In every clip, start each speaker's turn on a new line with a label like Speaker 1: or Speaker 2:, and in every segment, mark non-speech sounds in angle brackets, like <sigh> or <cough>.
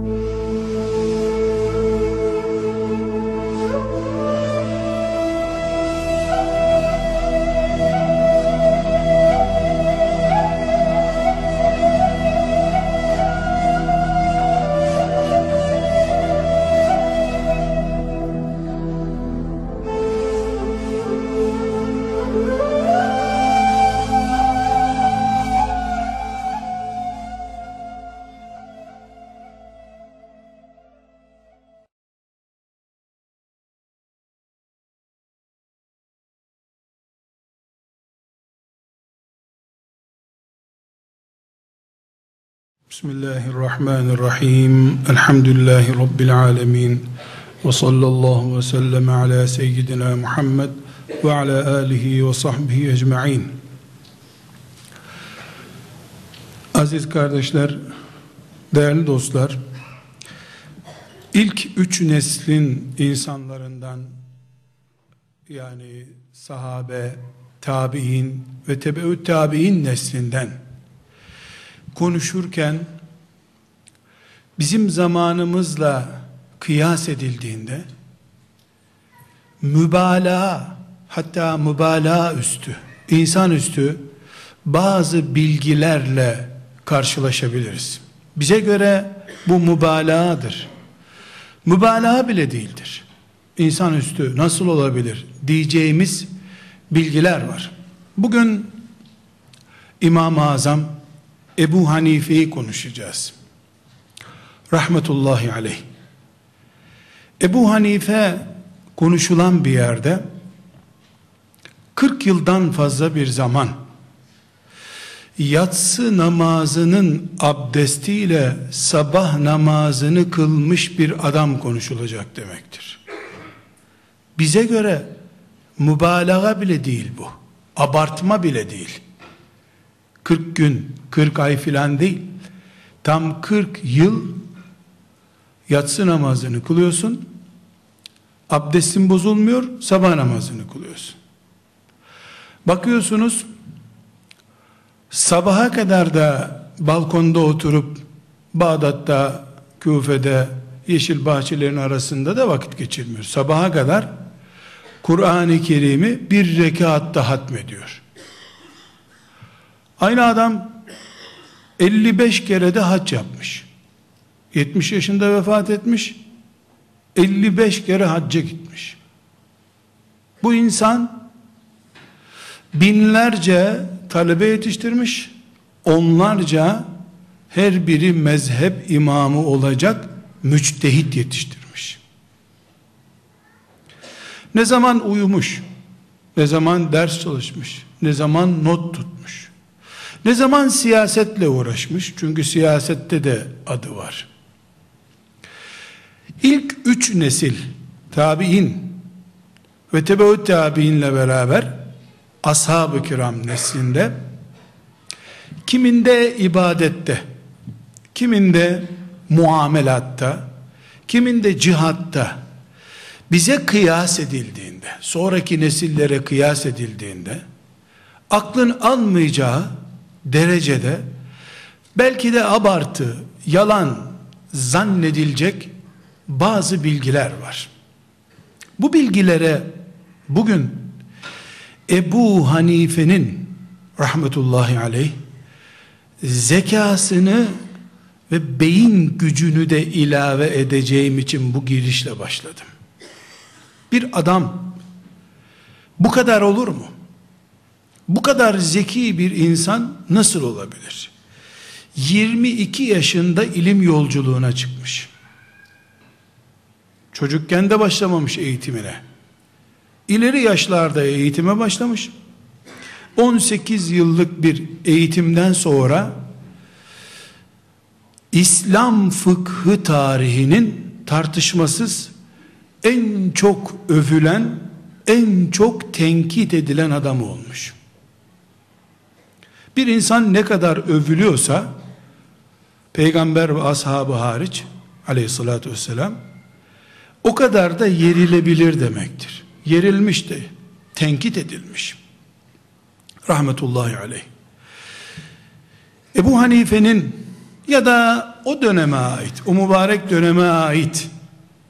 Speaker 1: you. Bismillahirrahmanirrahim. Elhamdülillahi Rabbil alemin. Ve sallallahu ve sellem ala seyyidina Muhammed ve ala alihi ve sahbihi ecma'in. Aziz kardeşler, değerli dostlar, ilk üç neslin insanlarından yani sahabe, tabi'in ve tebeut tabi'in neslinden konuşurken bizim zamanımızla kıyas edildiğinde mübalağa hatta mübalağa üstü insan üstü bazı bilgilerle karşılaşabiliriz. Bize göre bu mübalağadır. Mübalağa bile değildir. İnsan üstü nasıl olabilir diyeceğimiz bilgiler var. Bugün İmam-ı Azam Ebu Hanife'yi konuşacağız. Rahmetullahi aleyh. Ebu Hanife konuşulan bir yerde 40 yıldan fazla bir zaman yatsı namazının abdestiyle sabah namazını kılmış bir adam konuşulacak demektir. Bize göre mübalağa bile değil bu. Abartma bile değil. 40 gün, 40 ay filan değil. Tam 40 yıl yatsı namazını kılıyorsun. Abdestin bozulmuyor, sabah namazını kılıyorsun. Bakıyorsunuz sabaha kadar da balkonda oturup Bağdat'ta, Küfe'de, yeşil bahçelerin arasında da vakit geçirmiyor. Sabaha kadar Kur'an-ı Kerim'i bir rekatta hatmediyor. Aynı adam 55 kere de hac yapmış. 70 yaşında vefat etmiş. 55 kere hacca gitmiş. Bu insan binlerce talebe yetiştirmiş. Onlarca her biri mezhep imamı olacak müçtehit yetiştirmiş. Ne zaman uyumuş, ne zaman ders çalışmış, ne zaman not tutmuş. Ne zaman siyasetle uğraşmış? Çünkü siyasette de adı var. İlk üç nesil tabi'in ve tebeut tabi'inle beraber ashab-ı kiram neslinde kiminde ibadette, kiminde muamelatta, kiminde cihatta bize kıyas edildiğinde, sonraki nesillere kıyas edildiğinde aklın almayacağı derecede belki de abartı, yalan zannedilecek bazı bilgiler var. Bu bilgilere bugün Ebu Hanife'nin rahmetullahi aleyh zekasını ve beyin gücünü de ilave edeceğim için bu girişle başladım. Bir adam bu kadar olur mu? Bu kadar zeki bir insan nasıl olabilir? 22 yaşında ilim yolculuğuna çıkmış. Çocukken de başlamamış eğitimine. İleri yaşlarda eğitime başlamış. 18 yıllık bir eğitimden sonra İslam fıkhı tarihinin tartışmasız en çok övülen, en çok tenkit edilen adam olmuş. Bir insan ne kadar övülüyorsa peygamber ve ashabı hariç aleyhissalatü vesselam o kadar da yerilebilir demektir. Yerilmiş de tenkit edilmiş. Rahmetullahi aleyh. Ebu Hanife'nin ya da o döneme ait, o mübarek döneme ait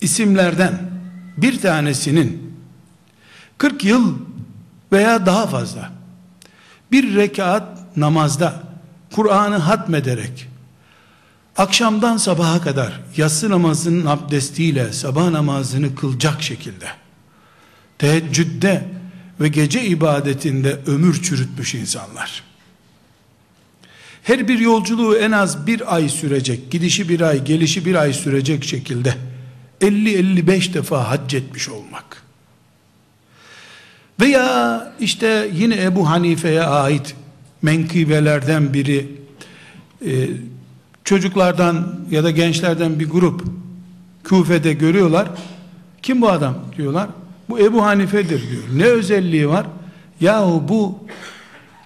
Speaker 1: isimlerden bir tanesinin 40 yıl veya daha fazla bir rekat namazda Kur'an'ı hatmederek akşamdan sabaha kadar yatsı namazının abdestiyle sabah namazını kılacak şekilde teheccüde ve gece ibadetinde ömür çürütmüş insanlar. Her bir yolculuğu en az bir ay sürecek, gidişi bir ay, gelişi bir ay sürecek şekilde 50-55 defa hac etmiş olmak. Veya işte yine Ebu Hanife'ye ait menkıbelerden biri e, çocuklardan ya da gençlerden bir grup Kufe'de görüyorlar. Kim bu adam diyorlar. Bu Ebu Hanife'dir diyor. Ne özelliği var? Yahu bu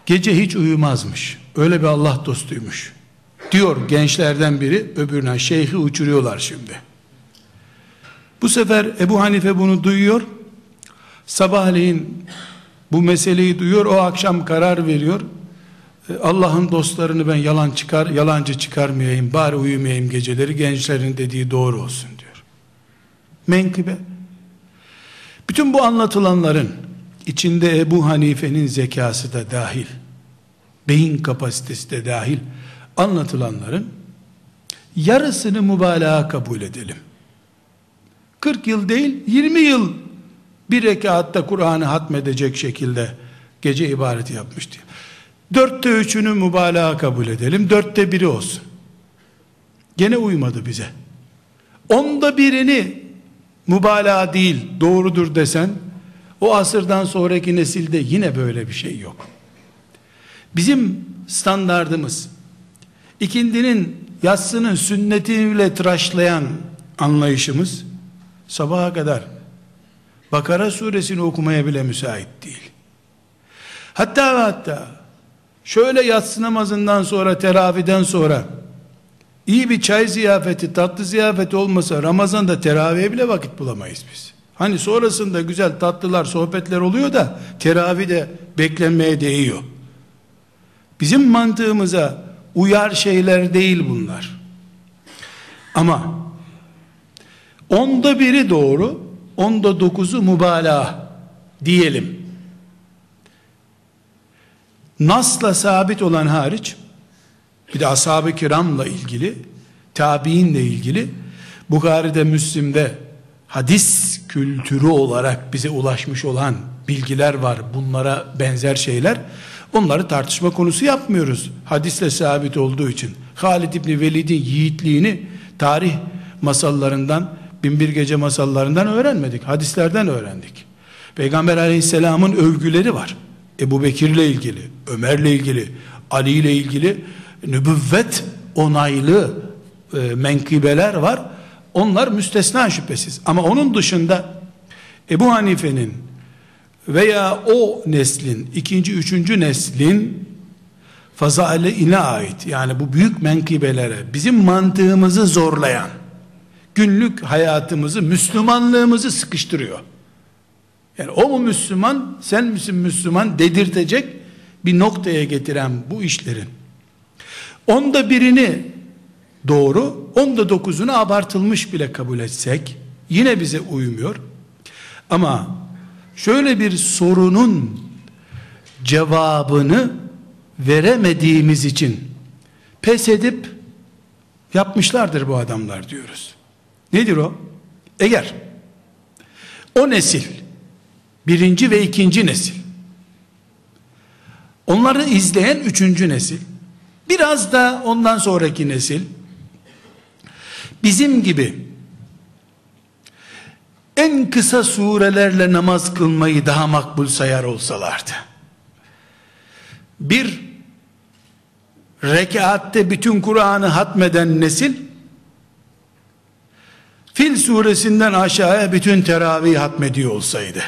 Speaker 1: gece hiç uyumazmış. Öyle bir Allah dostuymuş. Diyor gençlerden biri öbürüne şeyhi uçuruyorlar şimdi. Bu sefer Ebu Hanife bunu duyuyor. Sabahleyin bu meseleyi duyuyor. O akşam karar veriyor. E, Allah'ın dostlarını ben yalan çıkar, yalancı çıkarmayayım, bari uyumayayım geceleri, gençlerin dediği doğru olsun diyor. Menkıbe. Bütün bu anlatılanların içinde Ebu Hanife'nin zekası da dahil, beyin kapasitesi de dahil anlatılanların yarısını mübalağa kabul edelim. 40 yıl değil 20 yıl bir rekatta Kur'an'ı hatmedecek şekilde gece ibadeti yapmış diye. Dörtte üçünü mübalağa kabul edelim. Dörtte biri olsun. Gene uymadı bize. Onda birini mübalağa değil doğrudur desen o asırdan sonraki nesilde yine böyle bir şey yok. Bizim standardımız ikindinin yatsının sünnetiyle tıraşlayan anlayışımız sabaha kadar Bakara suresini okumaya bile müsait değil. Hatta ve hatta şöyle yatsı namazından sonra teraviden sonra iyi bir çay ziyafeti tatlı ziyafeti olmasa Ramazan'da teravihe bile vakit bulamayız biz. Hani sonrasında güzel tatlılar sohbetler oluyor da teravih de beklenmeye değiyor. Bizim mantığımıza uyar şeyler değil bunlar. Ama onda biri doğru, onda dokuzu mübalağa diyelim. Nasla sabit olan hariç, bir de ashab-ı kiramla ilgili, tabiinle ilgili, Bukhari'de, Müslim'de hadis kültürü olarak bize ulaşmış olan bilgiler var. Bunlara benzer şeyler. Onları tartışma konusu yapmıyoruz. Hadisle sabit olduğu için. Halid İbni Velid'in yiğitliğini tarih masallarından, binbir gece masallarından öğrenmedik. Hadislerden öğrendik. Peygamber aleyhisselamın övgüleri var. Ebu Bekir'le ilgili, Ömer'le ilgili, Ali ile ilgili nübüvvet onaylı e, menkıbeler var. Onlar müstesna şüphesiz. Ama onun dışında Ebu Hanife'nin veya o neslin, ikinci, üçüncü neslin fazaile ait yani bu büyük menkıbelere bizim mantığımızı zorlayan günlük hayatımızı, Müslümanlığımızı sıkıştırıyor. Yani o mu Müslüman, sen misin Müslüman dedirtecek bir noktaya getiren bu işlerin. Onda birini doğru, onda dokuzunu abartılmış bile kabul etsek, yine bize uymuyor. Ama şöyle bir sorunun cevabını veremediğimiz için pes edip yapmışlardır bu adamlar diyoruz. Nedir o? Eğer o nesil birinci ve ikinci nesil. Onları izleyen üçüncü nesil. Biraz da ondan sonraki nesil. Bizim gibi en kısa surelerle namaz kılmayı daha makbul sayar olsalardı. Bir rekatte bütün Kur'an'ı hatmeden nesil Fil suresinden aşağıya bütün teravih hatmediyor olsaydı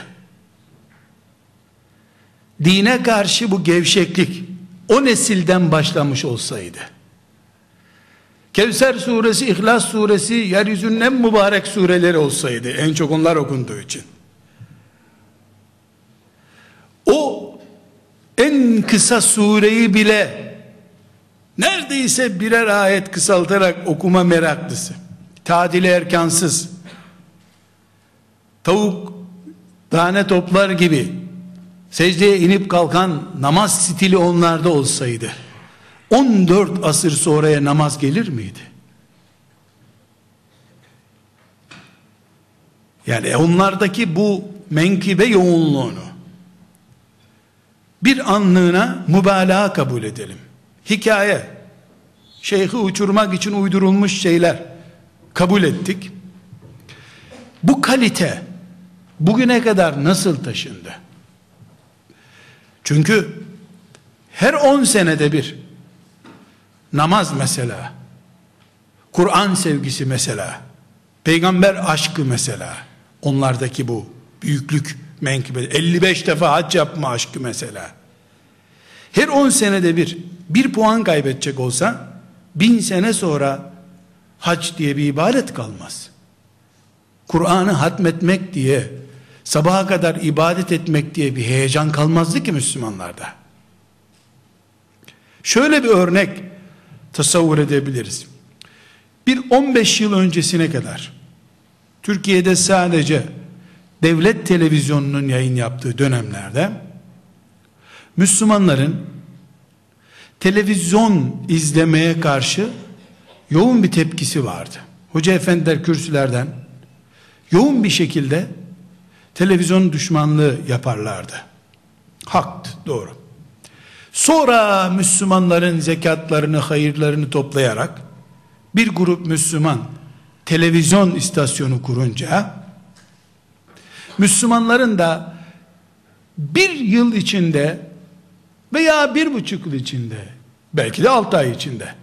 Speaker 1: dine karşı bu gevşeklik o nesilden başlamış olsaydı Kevser suresi, İhlas suresi yeryüzünün en mübarek sureleri olsaydı en çok onlar okunduğu için o en kısa sureyi bile Neredeyse birer ayet kısaltarak okuma meraklısı. Tadili erkansız. Tavuk tane toplar gibi secdeye inip kalkan namaz stili onlarda olsaydı 14 asır sonraya namaz gelir miydi? Yani onlardaki bu menkibe yoğunluğunu bir anlığına mübalağa kabul edelim. Hikaye, şeyhi uçurmak için uydurulmuş şeyler kabul ettik. Bu kalite bugüne kadar nasıl taşındı? Çünkü her 10 senede bir namaz mesela, Kur'an sevgisi mesela, peygamber aşkı mesela, onlardaki bu büyüklük menkıbe, 55 defa hac yapma aşkı mesela. Her 10 senede bir, bir puan kaybedecek olsa, bin sene sonra hac diye bir ibadet kalmaz. Kur'an'ı hatmetmek diye, sabaha kadar ibadet etmek diye bir heyecan kalmazdı ki Müslümanlarda. Şöyle bir örnek tasavvur edebiliriz. Bir 15 yıl öncesine kadar Türkiye'de sadece devlet televizyonunun yayın yaptığı dönemlerde Müslümanların televizyon izlemeye karşı yoğun bir tepkisi vardı. Hoca efendiler kürsülerden yoğun bir şekilde televizyon düşmanlığı yaparlardı. Haktı, doğru. Sonra Müslümanların zekatlarını, hayırlarını toplayarak bir grup Müslüman televizyon istasyonu kurunca Müslümanların da bir yıl içinde veya bir buçuk yıl içinde belki de altı ay içinde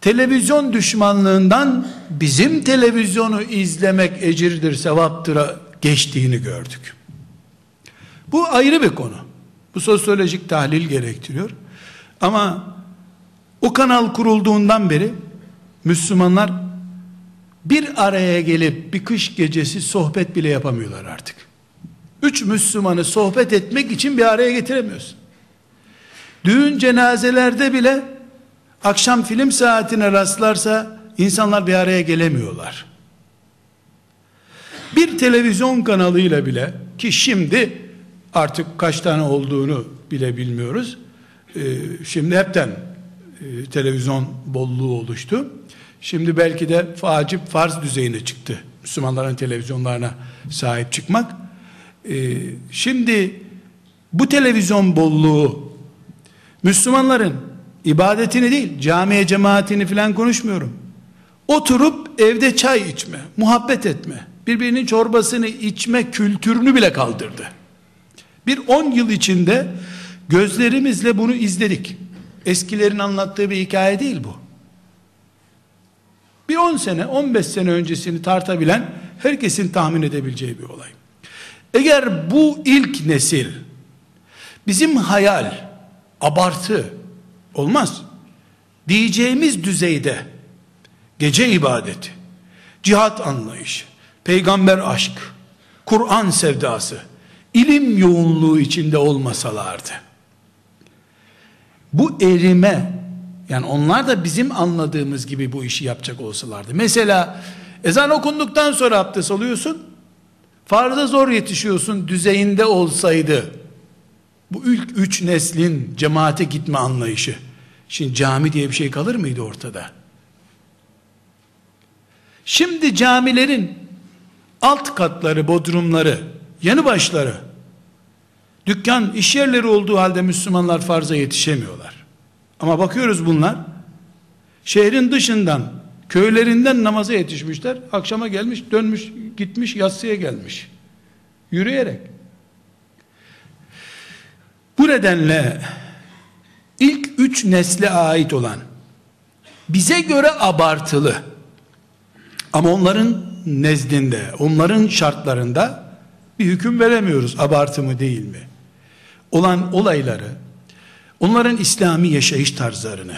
Speaker 1: televizyon düşmanlığından bizim televizyonu izlemek ecirdir, sevaptır geçtiğini gördük. Bu ayrı bir konu. Bu sosyolojik tahlil gerektiriyor. Ama o kanal kurulduğundan beri Müslümanlar bir araya gelip bir kış gecesi sohbet bile yapamıyorlar artık. Üç Müslümanı sohbet etmek için bir araya getiremiyorsun. Düğün cenazelerde bile akşam film saatine rastlarsa insanlar bir araya gelemiyorlar. Bir televizyon kanalıyla bile ki şimdi artık kaç tane olduğunu bile bilmiyoruz. Ee, şimdi hepten e, televizyon bolluğu oluştu. Şimdi belki de facip farz düzeyine çıktı. Müslümanların televizyonlarına sahip çıkmak. Ee, şimdi bu televizyon bolluğu Müslümanların ibadetini değil, camiye cemaatini filan konuşmuyorum. Oturup evde çay içme, muhabbet etme, birbirinin çorbasını içme kültürünü bile kaldırdı. Bir on yıl içinde gözlerimizle bunu izledik. Eskilerin anlattığı bir hikaye değil bu. Bir 10 sene, 15 sene öncesini tartabilen herkesin tahmin edebileceği bir olay. Eğer bu ilk nesil bizim hayal, abartı olmaz. Diyeceğimiz düzeyde gece ibadeti, cihat anlayışı, peygamber aşkı, Kur'an sevdası, ilim yoğunluğu içinde olmasalardı. Bu erime yani onlar da bizim anladığımız gibi bu işi yapacak olsalardı. Mesela ezan okunduktan sonra abdest alıyorsun. Farza zor yetişiyorsun düzeyinde olsaydı bu ilk üç neslin cemaate gitme anlayışı. Şimdi cami diye bir şey kalır mıydı ortada? Şimdi camilerin alt katları, bodrumları, yanı başları, dükkan, iş yerleri olduğu halde Müslümanlar farza yetişemiyorlar. Ama bakıyoruz bunlar, şehrin dışından, köylerinden namaza yetişmişler, akşama gelmiş, dönmüş, gitmiş, yatsıya gelmiş. Yürüyerek. Bu nedenle, ilk üç nesle ait olan, bize göre abartılı, ama onların nezdinde, onların şartlarında bir hüküm veremiyoruz. Abartı mı değil mi? Olan olayları, onların İslami yaşayış tarzlarını,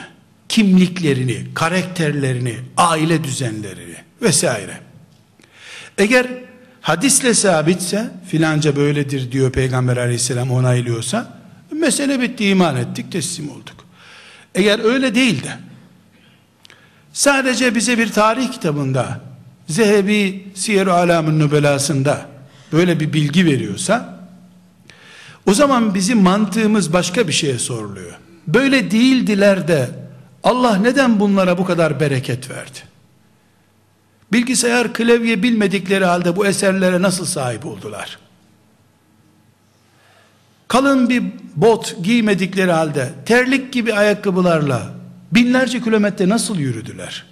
Speaker 1: kimliklerini, karakterlerini, aile düzenlerini vesaire. Eğer hadisle sabitse filanca böyledir diyor Peygamber aleyhisselam onaylıyorsa mesele bitti iman ettik teslim olduk. Eğer öyle değil de sadece bize bir tarih kitabında Zehebi Siyer-i Alam'ın Nübelasında böyle bir bilgi veriyorsa o zaman bizim mantığımız başka bir şeye soruluyor. Böyle değildiler de Allah neden bunlara bu kadar bereket verdi? Bilgisayar klavye bilmedikleri halde bu eserlere nasıl sahip oldular? Kalın bir bot giymedikleri halde terlik gibi ayakkabılarla binlerce kilometre nasıl yürüdüler?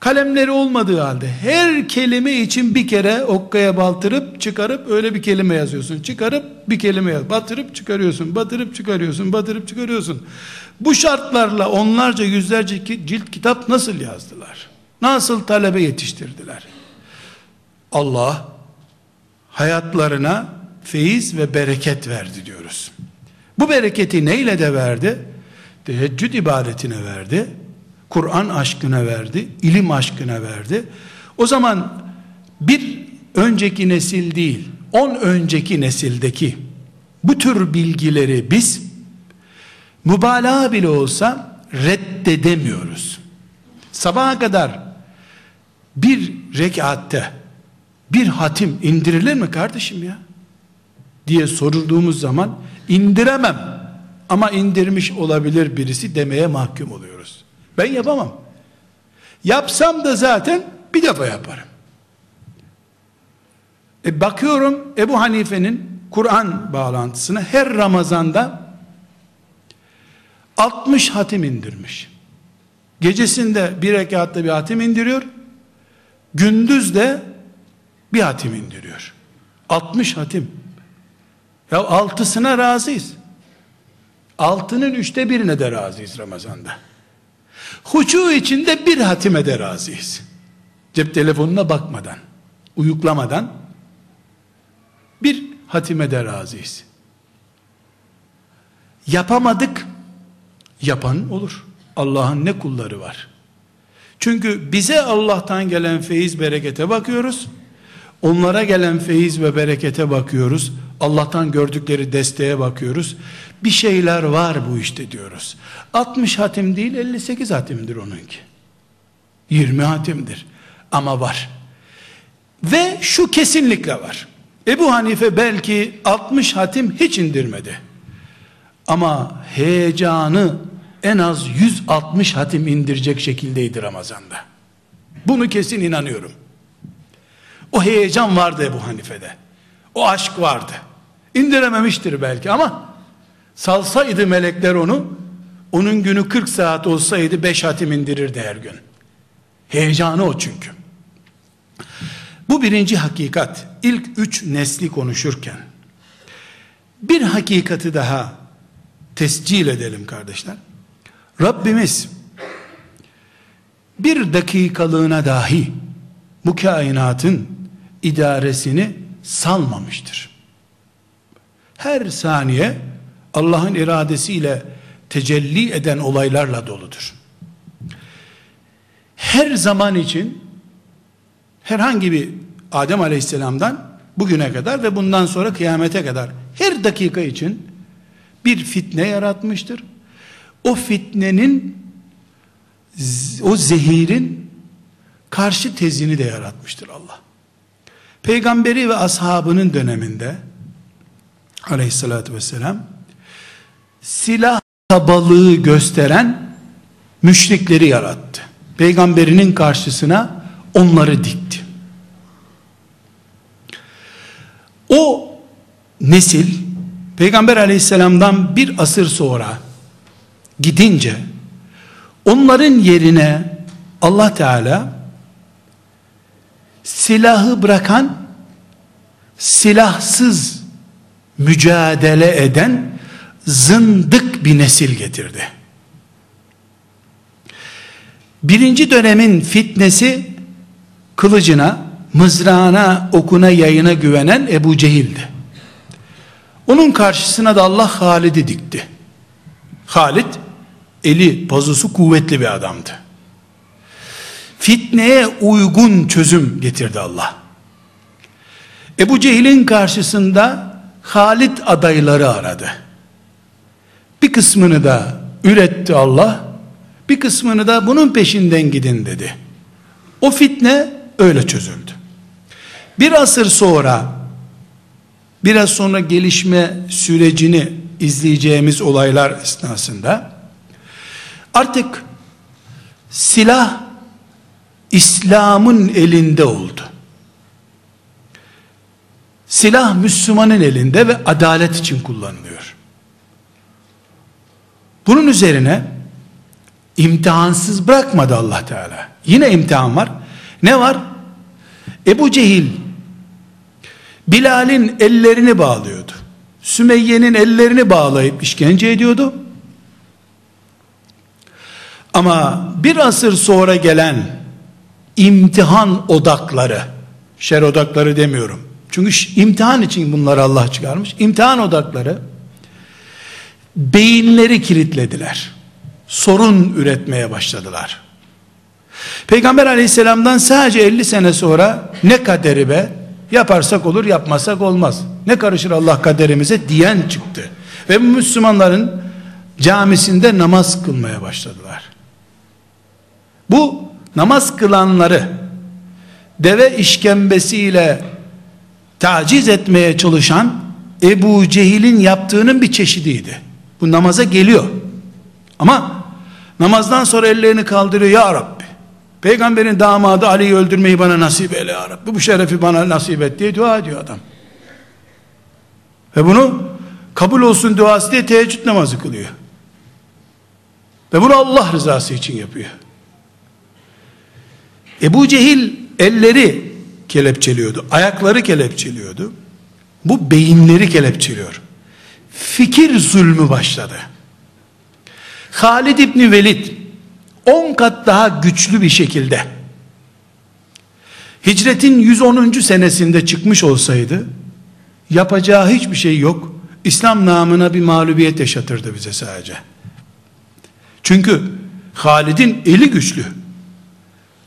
Speaker 1: Kalemleri olmadığı halde her kelime için bir kere okkaya baltırıp çıkarıp öyle bir kelime yazıyorsun. Çıkarıp bir kelime yaz. Batırıp çıkarıyorsun. Batırıp çıkarıyorsun. Batırıp çıkarıyorsun. Bu şartlarla onlarca yüzlerce cilt kitap nasıl yazdılar? Nasıl talebe yetiştirdiler? Allah hayatlarına feyiz ve bereket verdi diyoruz. Bu bereketi neyle de verdi? Teheccüd ibadetine verdi Kur'an aşkına verdi, ilim aşkına verdi. O zaman bir önceki nesil değil, on önceki nesildeki bu tür bilgileri biz mübalağa bile olsa reddedemiyoruz. Sabaha kadar bir rekatte bir hatim indirilir mi kardeşim ya? diye sorulduğumuz zaman indiremem ama indirmiş olabilir birisi demeye mahkum oluyoruz. Ben yapamam. Yapsam da zaten bir defa yaparım. E bakıyorum Ebu Hanife'nin Kur'an bağlantısına her Ramazan'da 60 hatim indirmiş. Gecesinde bir rekatta bir hatim indiriyor. Gündüz de bir hatim indiriyor. 60 hatim. Ya altısına razıyız. Altının üçte birine de razıyız Ramazan'da. Hucu içinde bir hatime de razıyız. Cep telefonuna bakmadan, uyuklamadan bir hatime de razıyız. Yapamadık, yapan olur. Allah'ın ne kulları var. Çünkü bize Allah'tan gelen feyiz berekete bakıyoruz. Onlara gelen feyiz ve berekete bakıyoruz. Allah'tan gördükleri desteğe bakıyoruz. Bir şeyler var bu işte diyoruz. 60 hatim değil 58 hatimdir onunki. 20 hatimdir. Ama var. Ve şu kesinlikle var. Ebu Hanife belki 60 hatim hiç indirmedi. Ama heyecanı en az 160 hatim indirecek şekildeydi Ramazan'da. Bunu kesin inanıyorum. O heyecan vardı Ebu Hanife'de. O aşk vardı. İndirememiştir belki ama salsaydı melekler onu onun günü 40 saat olsaydı 5 hatim indirirdi her gün. Heyecanı o çünkü. Bu birinci hakikat. İlk üç nesli konuşurken bir hakikati daha tescil edelim kardeşler. Rabbimiz bir dakikalığına dahi bu kainatın idaresini salmamıştır. Her saniye Allah'ın iradesiyle tecelli eden olaylarla doludur. Her zaman için herhangi bir Adem Aleyhisselam'dan bugüne kadar ve bundan sonra kıyamete kadar her dakika için bir fitne yaratmıştır. O fitnenin o zehirin karşı tezini de yaratmıştır Allah. Peygamberi ve ashabının döneminde aleyhissalatü vesselam silah kabalığı gösteren müşrikleri yarattı. Peygamberinin karşısına onları dikti. O nesil Peygamber aleyhisselamdan bir asır sonra gidince onların yerine Allah Teala silahı bırakan silahsız mücadele eden zındık bir nesil getirdi. Birinci dönemin fitnesi kılıcına, mızrağına, okuna, yayına güvenen Ebu Cehil'di. Onun karşısına da Allah Halid'i dikti. Halid eli, pazusu kuvvetli bir adamdı. Fitneye uygun çözüm getirdi Allah. Ebu Cehil'in karşısında Halid adayları aradı. Bir kısmını da üretti Allah, bir kısmını da bunun peşinden gidin dedi. O fitne öyle çözüldü. Bir asır sonra, biraz sonra gelişme sürecini izleyeceğimiz olaylar esnasında, artık silah İslam'ın elinde oldu. Silah Müslümanın elinde ve adalet için kullanılıyor. Bunun üzerine imtihansız bırakmadı Allah Teala. Yine imtihan var. Ne var? Ebu Cehil Bilal'in ellerini bağlıyordu. Sümeyye'nin ellerini bağlayıp işkence ediyordu. Ama bir asır sonra gelen imtihan odakları, şer odakları demiyorum. Çünkü imtihan için bunları Allah çıkarmış. İmtihan odakları beyinleri kilitlediler. Sorun üretmeye başladılar. Peygamber aleyhisselamdan sadece 50 sene sonra ne kaderi be yaparsak olur yapmasak olmaz. Ne karışır Allah kaderimize diyen çıktı. Ve Müslümanların camisinde namaz kılmaya başladılar. Bu namaz kılanları deve işkembesiyle taciz etmeye çalışan Ebu Cehil'in yaptığının bir çeşidiydi. Bu namaza geliyor. Ama namazdan sonra ellerini kaldırıyor ya Rabbi. Peygamberin damadı Ali'yi öldürmeyi bana nasip eyle ya Rabbi. Bu şerefi bana nasip et diye dua ediyor adam. Ve bunu kabul olsun duası diye teheccüd namazı kılıyor. Ve bunu Allah rızası için yapıyor. Ebu Cehil elleri kelepçeliyordu. Ayakları kelepçeliyordu. Bu beyinleri kelepçeliyor. Fikir zulmü başladı. Halid İbni Velid 10 kat daha güçlü bir şekilde hicretin 110. senesinde çıkmış olsaydı yapacağı hiçbir şey yok. İslam namına bir mağlubiyet yaşatırdı bize sadece. Çünkü Halid'in eli güçlü.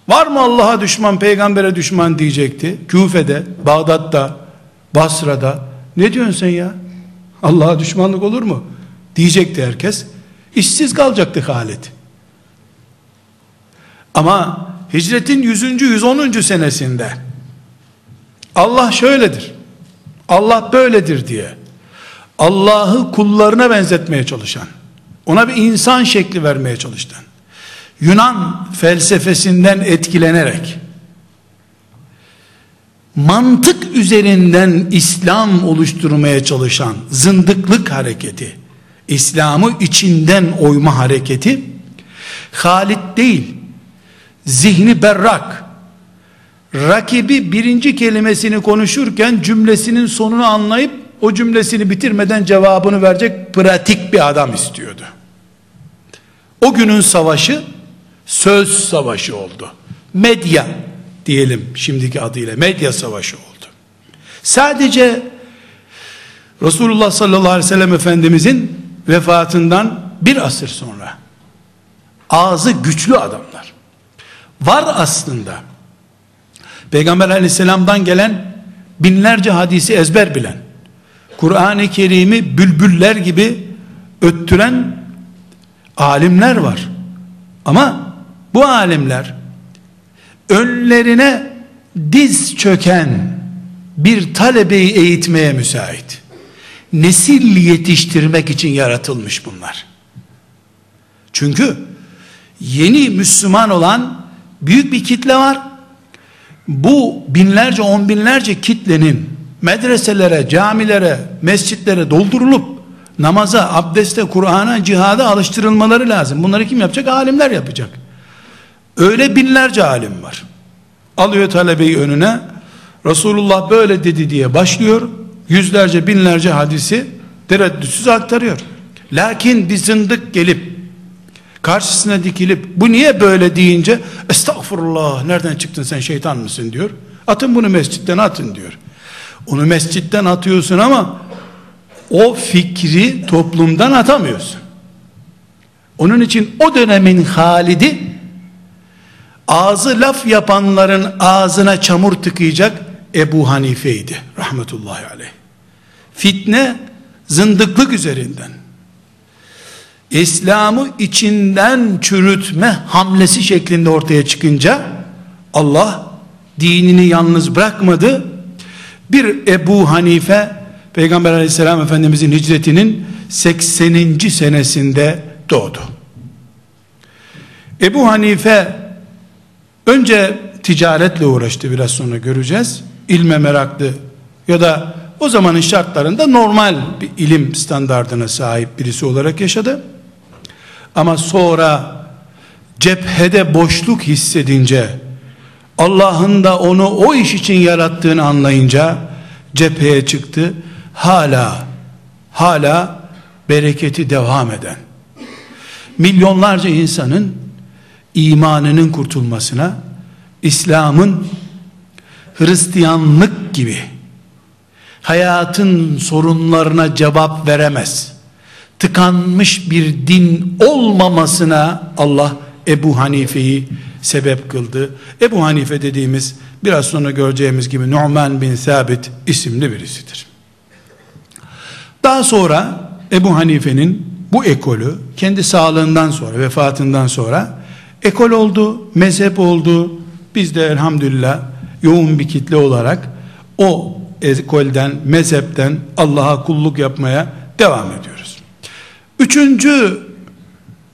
Speaker 1: Var mı Allah'a düşman, peygambere düşman diyecekti. Küfe'de, Bağdat'ta, Basra'da. Ne diyorsun sen ya? Allah'a düşmanlık olur mu? Diyecekti herkes. İşsiz kalacaktı Halid. Ama hicretin 100. 110. senesinde Allah şöyledir. Allah böyledir diye Allah'ı kullarına benzetmeye çalışan, ona bir insan şekli vermeye çalıştı. Yunan felsefesinden etkilenerek mantık üzerinden İslam oluşturmaya çalışan zındıklık hareketi, İslam'ı içinden oyma hareketi Halit değil, zihni berrak, rakibi birinci kelimesini konuşurken cümlesinin sonunu anlayıp o cümlesini bitirmeden cevabını verecek pratik bir adam istiyordu. O günün savaşı söz savaşı oldu. Medya diyelim şimdiki adıyla medya savaşı oldu. Sadece Resulullah sallallahu aleyhi ve sellem Efendimizin vefatından bir asır sonra ağzı güçlü adamlar. Var aslında. Peygamber aleyhisselamdan gelen binlerce hadisi ezber bilen Kur'an-ı Kerim'i bülbüller gibi öttüren alimler var. Ama bu alimler önlerine diz çöken bir talebeyi eğitmeye müsait. Nesil yetiştirmek için yaratılmış bunlar. Çünkü yeni Müslüman olan büyük bir kitle var. Bu binlerce on binlerce kitlenin medreselere, camilere, mescitlere doldurulup namaza, abdeste, Kur'an'a, cihada alıştırılmaları lazım. Bunları kim yapacak? Alimler yapacak. Öyle binlerce alim var. Alıyor talebeyi önüne. Resulullah böyle dedi diye başlıyor. Yüzlerce binlerce hadisi tereddütsüz aktarıyor. Lakin bir zındık gelip karşısına dikilip bu niye böyle deyince estağfurullah nereden çıktın sen şeytan mısın diyor. Atın bunu mescitten atın diyor. Onu mescitten atıyorsun ama o fikri toplumdan atamıyorsun. Onun için o dönemin Halid'i ağzı laf yapanların ağzına çamur tıkayacak Ebu Hanife'ydi rahmetullahi aleyh. Fitne zındıklık üzerinden. İslam'ı içinden çürütme hamlesi şeklinde ortaya çıkınca Allah dinini yalnız bırakmadı. Bir Ebu Hanife Peygamber aleyhisselam efendimizin hicretinin 80. senesinde doğdu. Ebu Hanife önce ticaretle uğraştı biraz sonra göreceğiz. İlme meraklı ya da o zamanın şartlarında normal bir ilim standardına sahip birisi olarak yaşadı. Ama sonra cephede boşluk hissedince Allah'ın da onu o iş için yarattığını anlayınca cepheye çıktı. Hala hala bereketi devam eden milyonlarca insanın imanının kurtulmasına İslam'ın Hristiyanlık gibi hayatın sorunlarına cevap veremez. Tıkanmış bir din olmamasına Allah Ebu Hanife'yi sebep kıldı. Ebu Hanife dediğimiz biraz sonra göreceğimiz gibi Nu'man bin Sabit isimli birisidir. Daha sonra Ebu Hanife'nin bu ekolü kendi sağlığından sonra vefatından sonra ekol oldu, mezhep oldu. Biz de elhamdülillah yoğun bir kitle olarak o ekolden, mezhepten Allah'a kulluk yapmaya devam ediyoruz. Üçüncü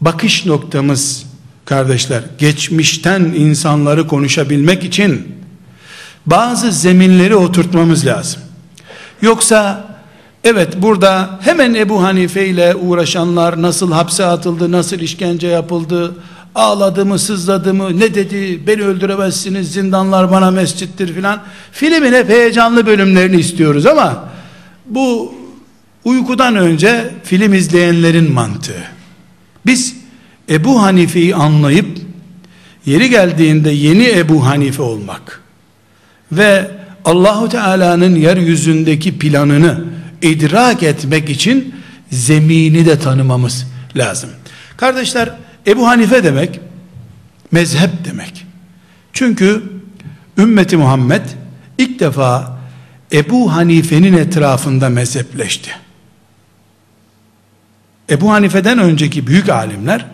Speaker 1: bakış noktamız kardeşler, geçmişten insanları konuşabilmek için bazı zeminleri oturtmamız lazım. Yoksa evet burada hemen Ebu Hanife ile uğraşanlar nasıl hapse atıldı, nasıl işkence yapıldı, ağladı mı, sızladı mı, ne dedi, beni öldüremezsiniz, zindanlar bana mescittir filan. Filmin hep heyecanlı bölümlerini istiyoruz ama bu uykudan önce film izleyenlerin mantığı. Biz Ebu Hanife'yi anlayıp yeri geldiğinde yeni Ebu Hanife olmak ve Allahu Teala'nın yeryüzündeki planını idrak etmek için zemini de tanımamız lazım. Kardeşler Ebu Hanife demek mezhep demek. Çünkü ümmeti Muhammed ilk defa Ebu Hanife'nin etrafında mezhepleşti. Ebu Hanife'den önceki büyük alimler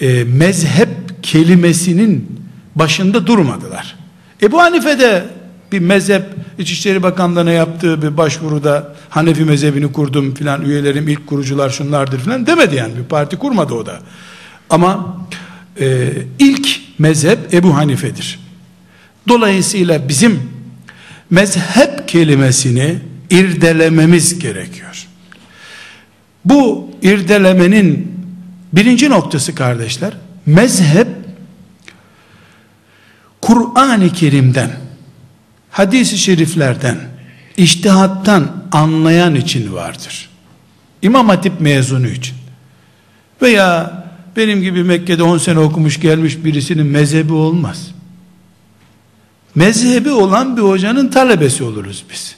Speaker 1: e, mezhep kelimesinin başında durmadılar. Ebu Hanife de bir mezhep İçişleri Bakanlığı'na yaptığı bir başvuruda Hanefi mezhebini kurdum filan üyelerim ilk kurucular şunlardır filan demedi yani bir parti kurmadı o da. Ama e, ilk mezhep Ebu Hanife'dir. Dolayısıyla bizim mezhep kelimesini irdelememiz gerekiyor. Bu irdelemenin birinci noktası kardeşler, mezhep Kur'an-ı Kerim'den, hadis-i şeriflerden, iştihattan anlayan için vardır. İmam Hatip mezunu için. Veya benim gibi Mekke'de 10 sene okumuş gelmiş birisinin mezhebi olmaz. Mezhebi olan bir hocanın talebesi oluruz biz.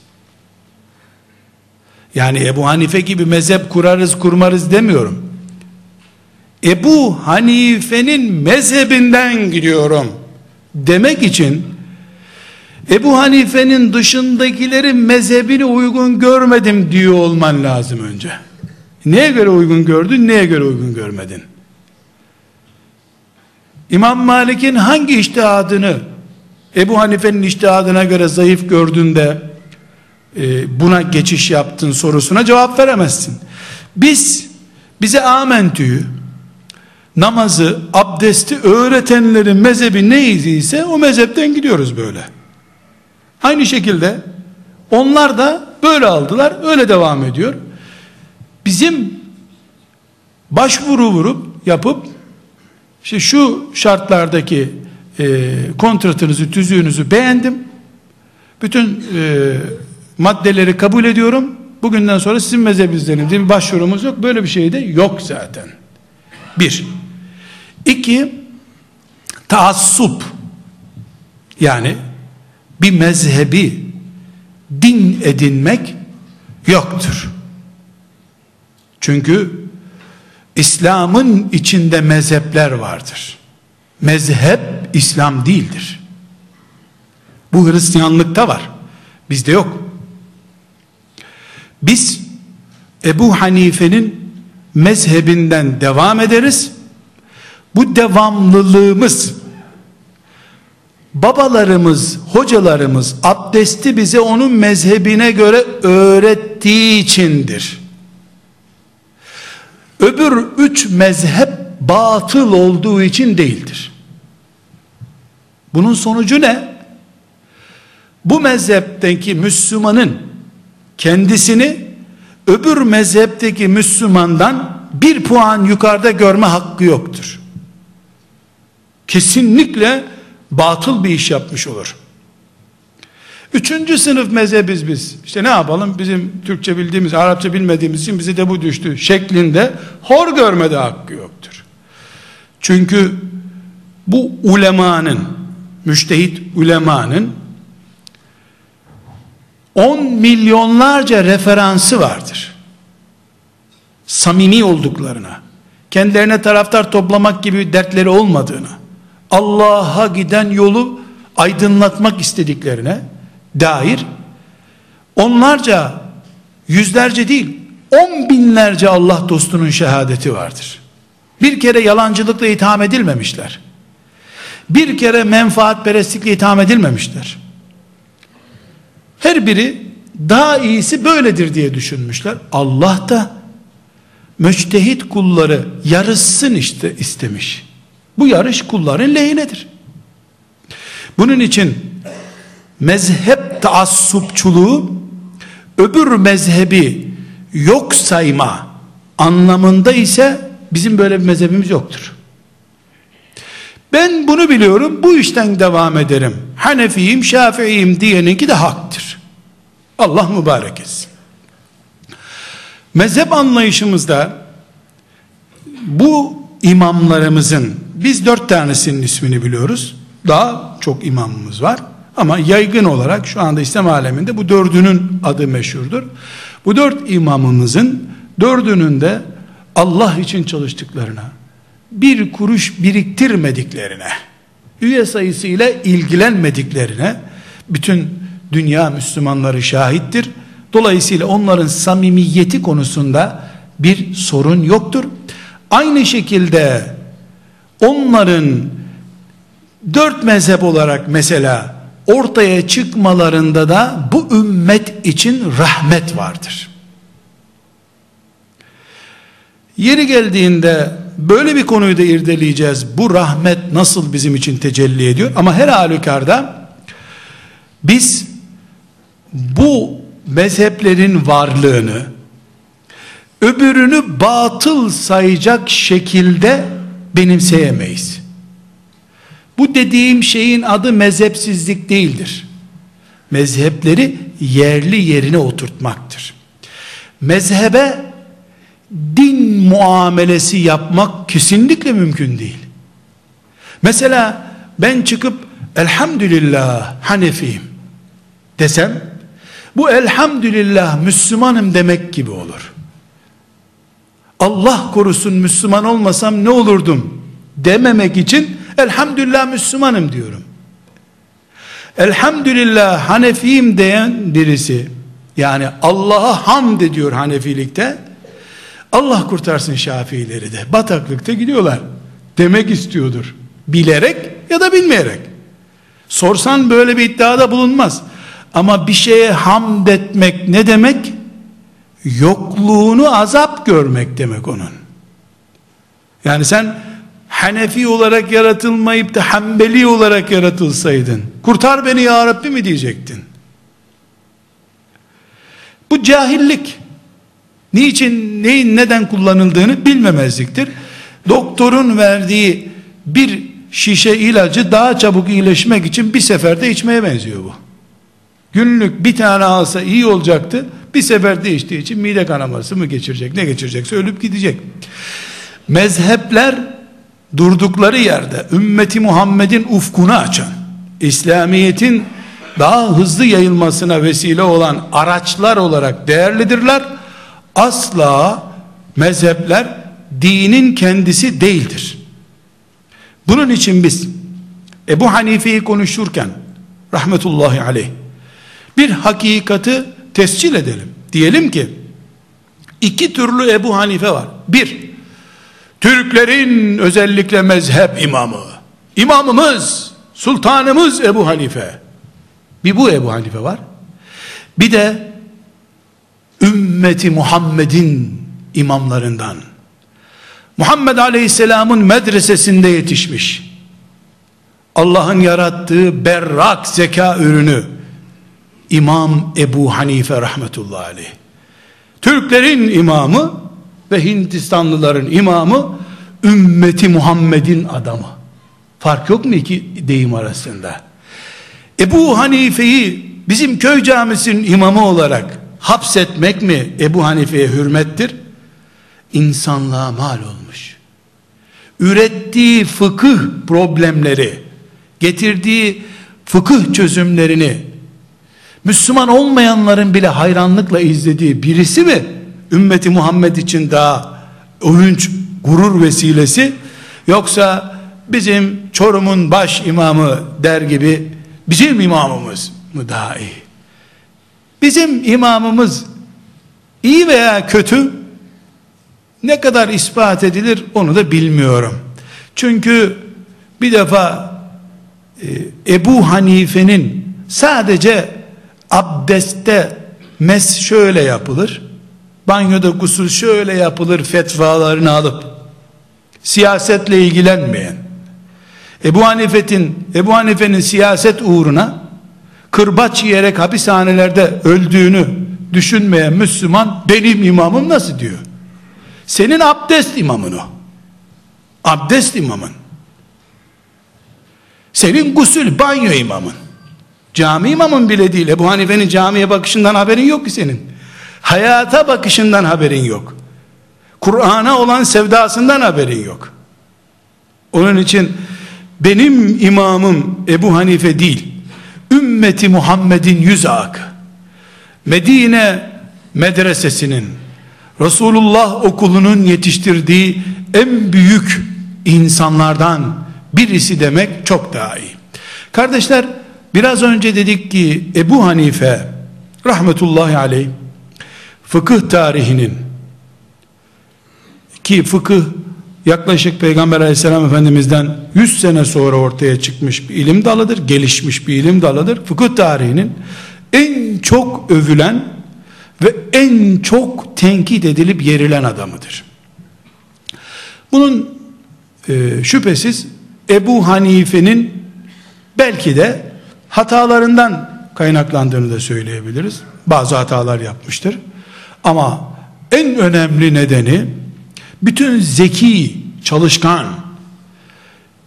Speaker 1: Yani Ebu Hanife gibi mezhep kurarız kurmarız demiyorum. Ebu Hanife'nin mezhebinden gidiyorum demek için Ebu Hanife'nin dışındakilerin mezhebini uygun görmedim diyor olman lazım önce. Neye göre uygun gördün, neye göre uygun görmedin? İmam Malik'in hangi iştihadını Ebu Hanife'nin iştihadına göre zayıf gördüğünde e, buna geçiş yaptın sorusuna cevap veremezsin. Biz bize amentüyü namazı, abdesti öğretenlerin mezhebi neyse o mezhepten gidiyoruz böyle. Aynı şekilde onlar da böyle aldılar, öyle devam ediyor. Bizim başvuru vurup yapıp işte şu şartlardaki e, kontratınızı, tüzüğünüzü beğendim. Bütün e, maddeleri kabul ediyorum. Bugünden sonra sizin mezhebinizdenim diye bir başvurumuz yok. Böyle bir şey de yok zaten. Bir. İki, taassup. Yani bir mezhebi din edinmek yoktur. Çünkü İslam'ın içinde mezhepler vardır. Mezhep İslam değildir. Bu Hristiyanlıkta var. Bizde yok. Biz Ebu Hanife'nin mezhebinden devam ederiz. Bu devamlılığımız babalarımız, hocalarımız abdesti bize onun mezhebine göre öğrettiği içindir. Öbür üç mezhep batıl olduğu için değildir. Bunun sonucu ne? Bu mezhepteki Müslümanın kendisini öbür mezhepteki Müslümandan bir puan yukarıda görme hakkı yoktur. Kesinlikle batıl bir iş yapmış olur. Üçüncü sınıf mezhebiz biz. İşte ne yapalım bizim Türkçe bildiğimiz, Arapça bilmediğimiz için bize de bu düştü şeklinde hor görmede hakkı yoktur. Çünkü bu ulemanın, müştehit ulemanın 10 milyonlarca referansı vardır. Samimi olduklarına, kendilerine taraftar toplamak gibi dertleri olmadığını, Allah'a giden yolu aydınlatmak istediklerine dair onlarca, yüzlerce değil, on binlerce Allah dostunun şehadeti vardır. Bir kere yalancılıkla itham edilmemişler. Bir kere menfaatperestlikle itham edilmemişler. Her biri daha iyisi böyledir diye düşünmüşler. Allah da müçtehit kulları yarışsın işte istemiş. Bu yarış kulların lehinedir. Bunun için mezhep taassupçuluğu öbür mezhebi yok sayma anlamında ise bizim böyle bir mezhebimiz yoktur. Ben bunu biliyorum, bu işten devam ederim. Hanefiyim, Şafiiyim diyeninki de haktır. Allah mübarek etsin. Mezhep anlayışımızda bu imamlarımızın biz dört tanesinin ismini biliyoruz. Daha çok imamımız var. Ama yaygın olarak şu anda İslam aleminde bu dördünün adı meşhurdur. Bu dört imamımızın dördünün de Allah için çalıştıklarına, bir kuruş biriktirmediklerine, üye sayısı ile ilgilenmediklerine bütün dünya Müslümanları şahittir. Dolayısıyla onların samimiyeti konusunda bir sorun yoktur. Aynı şekilde onların dört mezhep olarak mesela ortaya çıkmalarında da bu ümmet için rahmet vardır. Yeri geldiğinde böyle bir konuyu da irdeleyeceğiz. Bu rahmet nasıl bizim için tecelli ediyor? Ama her halükarda biz bu mezheplerin varlığını öbürünü batıl sayacak şekilde benimseyemeyiz. Bu dediğim şeyin adı mezhepsizlik değildir. Mezhepleri yerli yerine oturtmaktır. Mezhebe din muamelesi yapmak kesinlikle mümkün değil. Mesela ben çıkıp elhamdülillah Hanefiyim desem bu elhamdülillah Müslümanım demek gibi olur. Allah korusun Müslüman olmasam ne olurdum dememek için elhamdülillah Müslümanım diyorum. Elhamdülillah Hanefiyim diyen birisi yani Allah'a hamd ediyor Hanefilikte Allah kurtarsın Şafiileri de bataklıkta gidiyorlar demek istiyordur. Bilerek ya da bilmeyerek. Sorsan böyle bir iddiada bulunmaz. Ama bir şeye hamd etmek ne demek? Yokluğunu azap görmek demek onun. Yani sen Hanefi olarak yaratılmayıp da Hanbeli olarak yaratılsaydın, kurtar beni ya Rabbi mi diyecektin? Bu cahillik. Niçin, neyin neden kullanıldığını bilmemezliktir. Doktorun verdiği bir şişe ilacı daha çabuk iyileşmek için bir seferde içmeye benziyor bu. Günlük bir tane alsa iyi olacaktı. Bir sefer değiştiği için mide kanaması mı geçirecek ne geçirecekse ölüp gidecek. Mezhepler durdukları yerde ümmeti Muhammed'in ufkunu açan, İslamiyet'in daha hızlı yayılmasına vesile olan araçlar olarak değerlidirler. Asla mezhepler dinin kendisi değildir. Bunun için biz Ebu Hanife'yi konuşurken rahmetullahi aleyh bir hakikati tescil edelim. Diyelim ki iki türlü Ebu Hanife var. Bir, Türklerin özellikle mezhep imamı, imamımız, sultanımız Ebu Hanife. Bir bu Ebu Hanife var. Bir de ümmeti Muhammed'in imamlarından. Muhammed Aleyhisselam'ın medresesinde yetişmiş. Allah'ın yarattığı berrak zeka ürünü İmam Ebu Hanife rahmetullahi aleyh. Türklerin imamı ve Hindistanlıların imamı ümmeti Muhammed'in adamı. Fark yok mu iki deyim arasında? Ebu Hanife'yi bizim köy camisinin imamı olarak hapsetmek mi Ebu Hanife'ye hürmettir? İnsanlığa mal olmuş. Ürettiği fıkıh problemleri, getirdiği fıkıh çözümlerini Müslüman olmayanların bile hayranlıkla izlediği birisi mi ümmeti Muhammed için daha övünç, gurur vesilesi yoksa bizim Çorum'un baş imamı der gibi bizim imamımız mı daha iyi? Bizim imamımız iyi veya kötü ne kadar ispat edilir onu da bilmiyorum. Çünkü bir defa e, Ebu Hanife'nin sadece abdestte mes şöyle yapılır banyoda gusül şöyle yapılır fetvalarını alıp siyasetle ilgilenmeyen Ebu Hanife'nin Ebu Hanife'nin siyaset uğruna kırbaç yiyerek hapishanelerde öldüğünü düşünmeyen Müslüman benim imamım nasıl diyor? Senin abdest imamın o. Abdest imamın. Senin gusül banyo imamın. Cami imamın bile değil. Ebu Hanife'nin camiye bakışından haberin yok ki senin. Hayata bakışından haberin yok. Kur'an'a olan sevdasından haberin yok. Onun için benim imamım Ebu Hanife değil. Ümmeti Muhammed'in yüz akı. Medine medresesinin Resulullah okulunun yetiştirdiği en büyük insanlardan birisi demek çok daha iyi. Kardeşler biraz önce dedik ki Ebu Hanife rahmetullahi aleyh fıkıh tarihinin ki fıkıh yaklaşık Peygamber aleyhisselam efendimizden 100 sene sonra ortaya çıkmış bir ilim dalıdır, gelişmiş bir ilim dalıdır. Fıkıh tarihinin en çok övülen ve en çok tenkit edilip yerilen adamıdır. Bunun e, şüphesiz Ebu Hanife'nin belki de hatalarından kaynaklandığını da söyleyebiliriz. Bazı hatalar yapmıştır. Ama en önemli nedeni bütün zeki, çalışkan,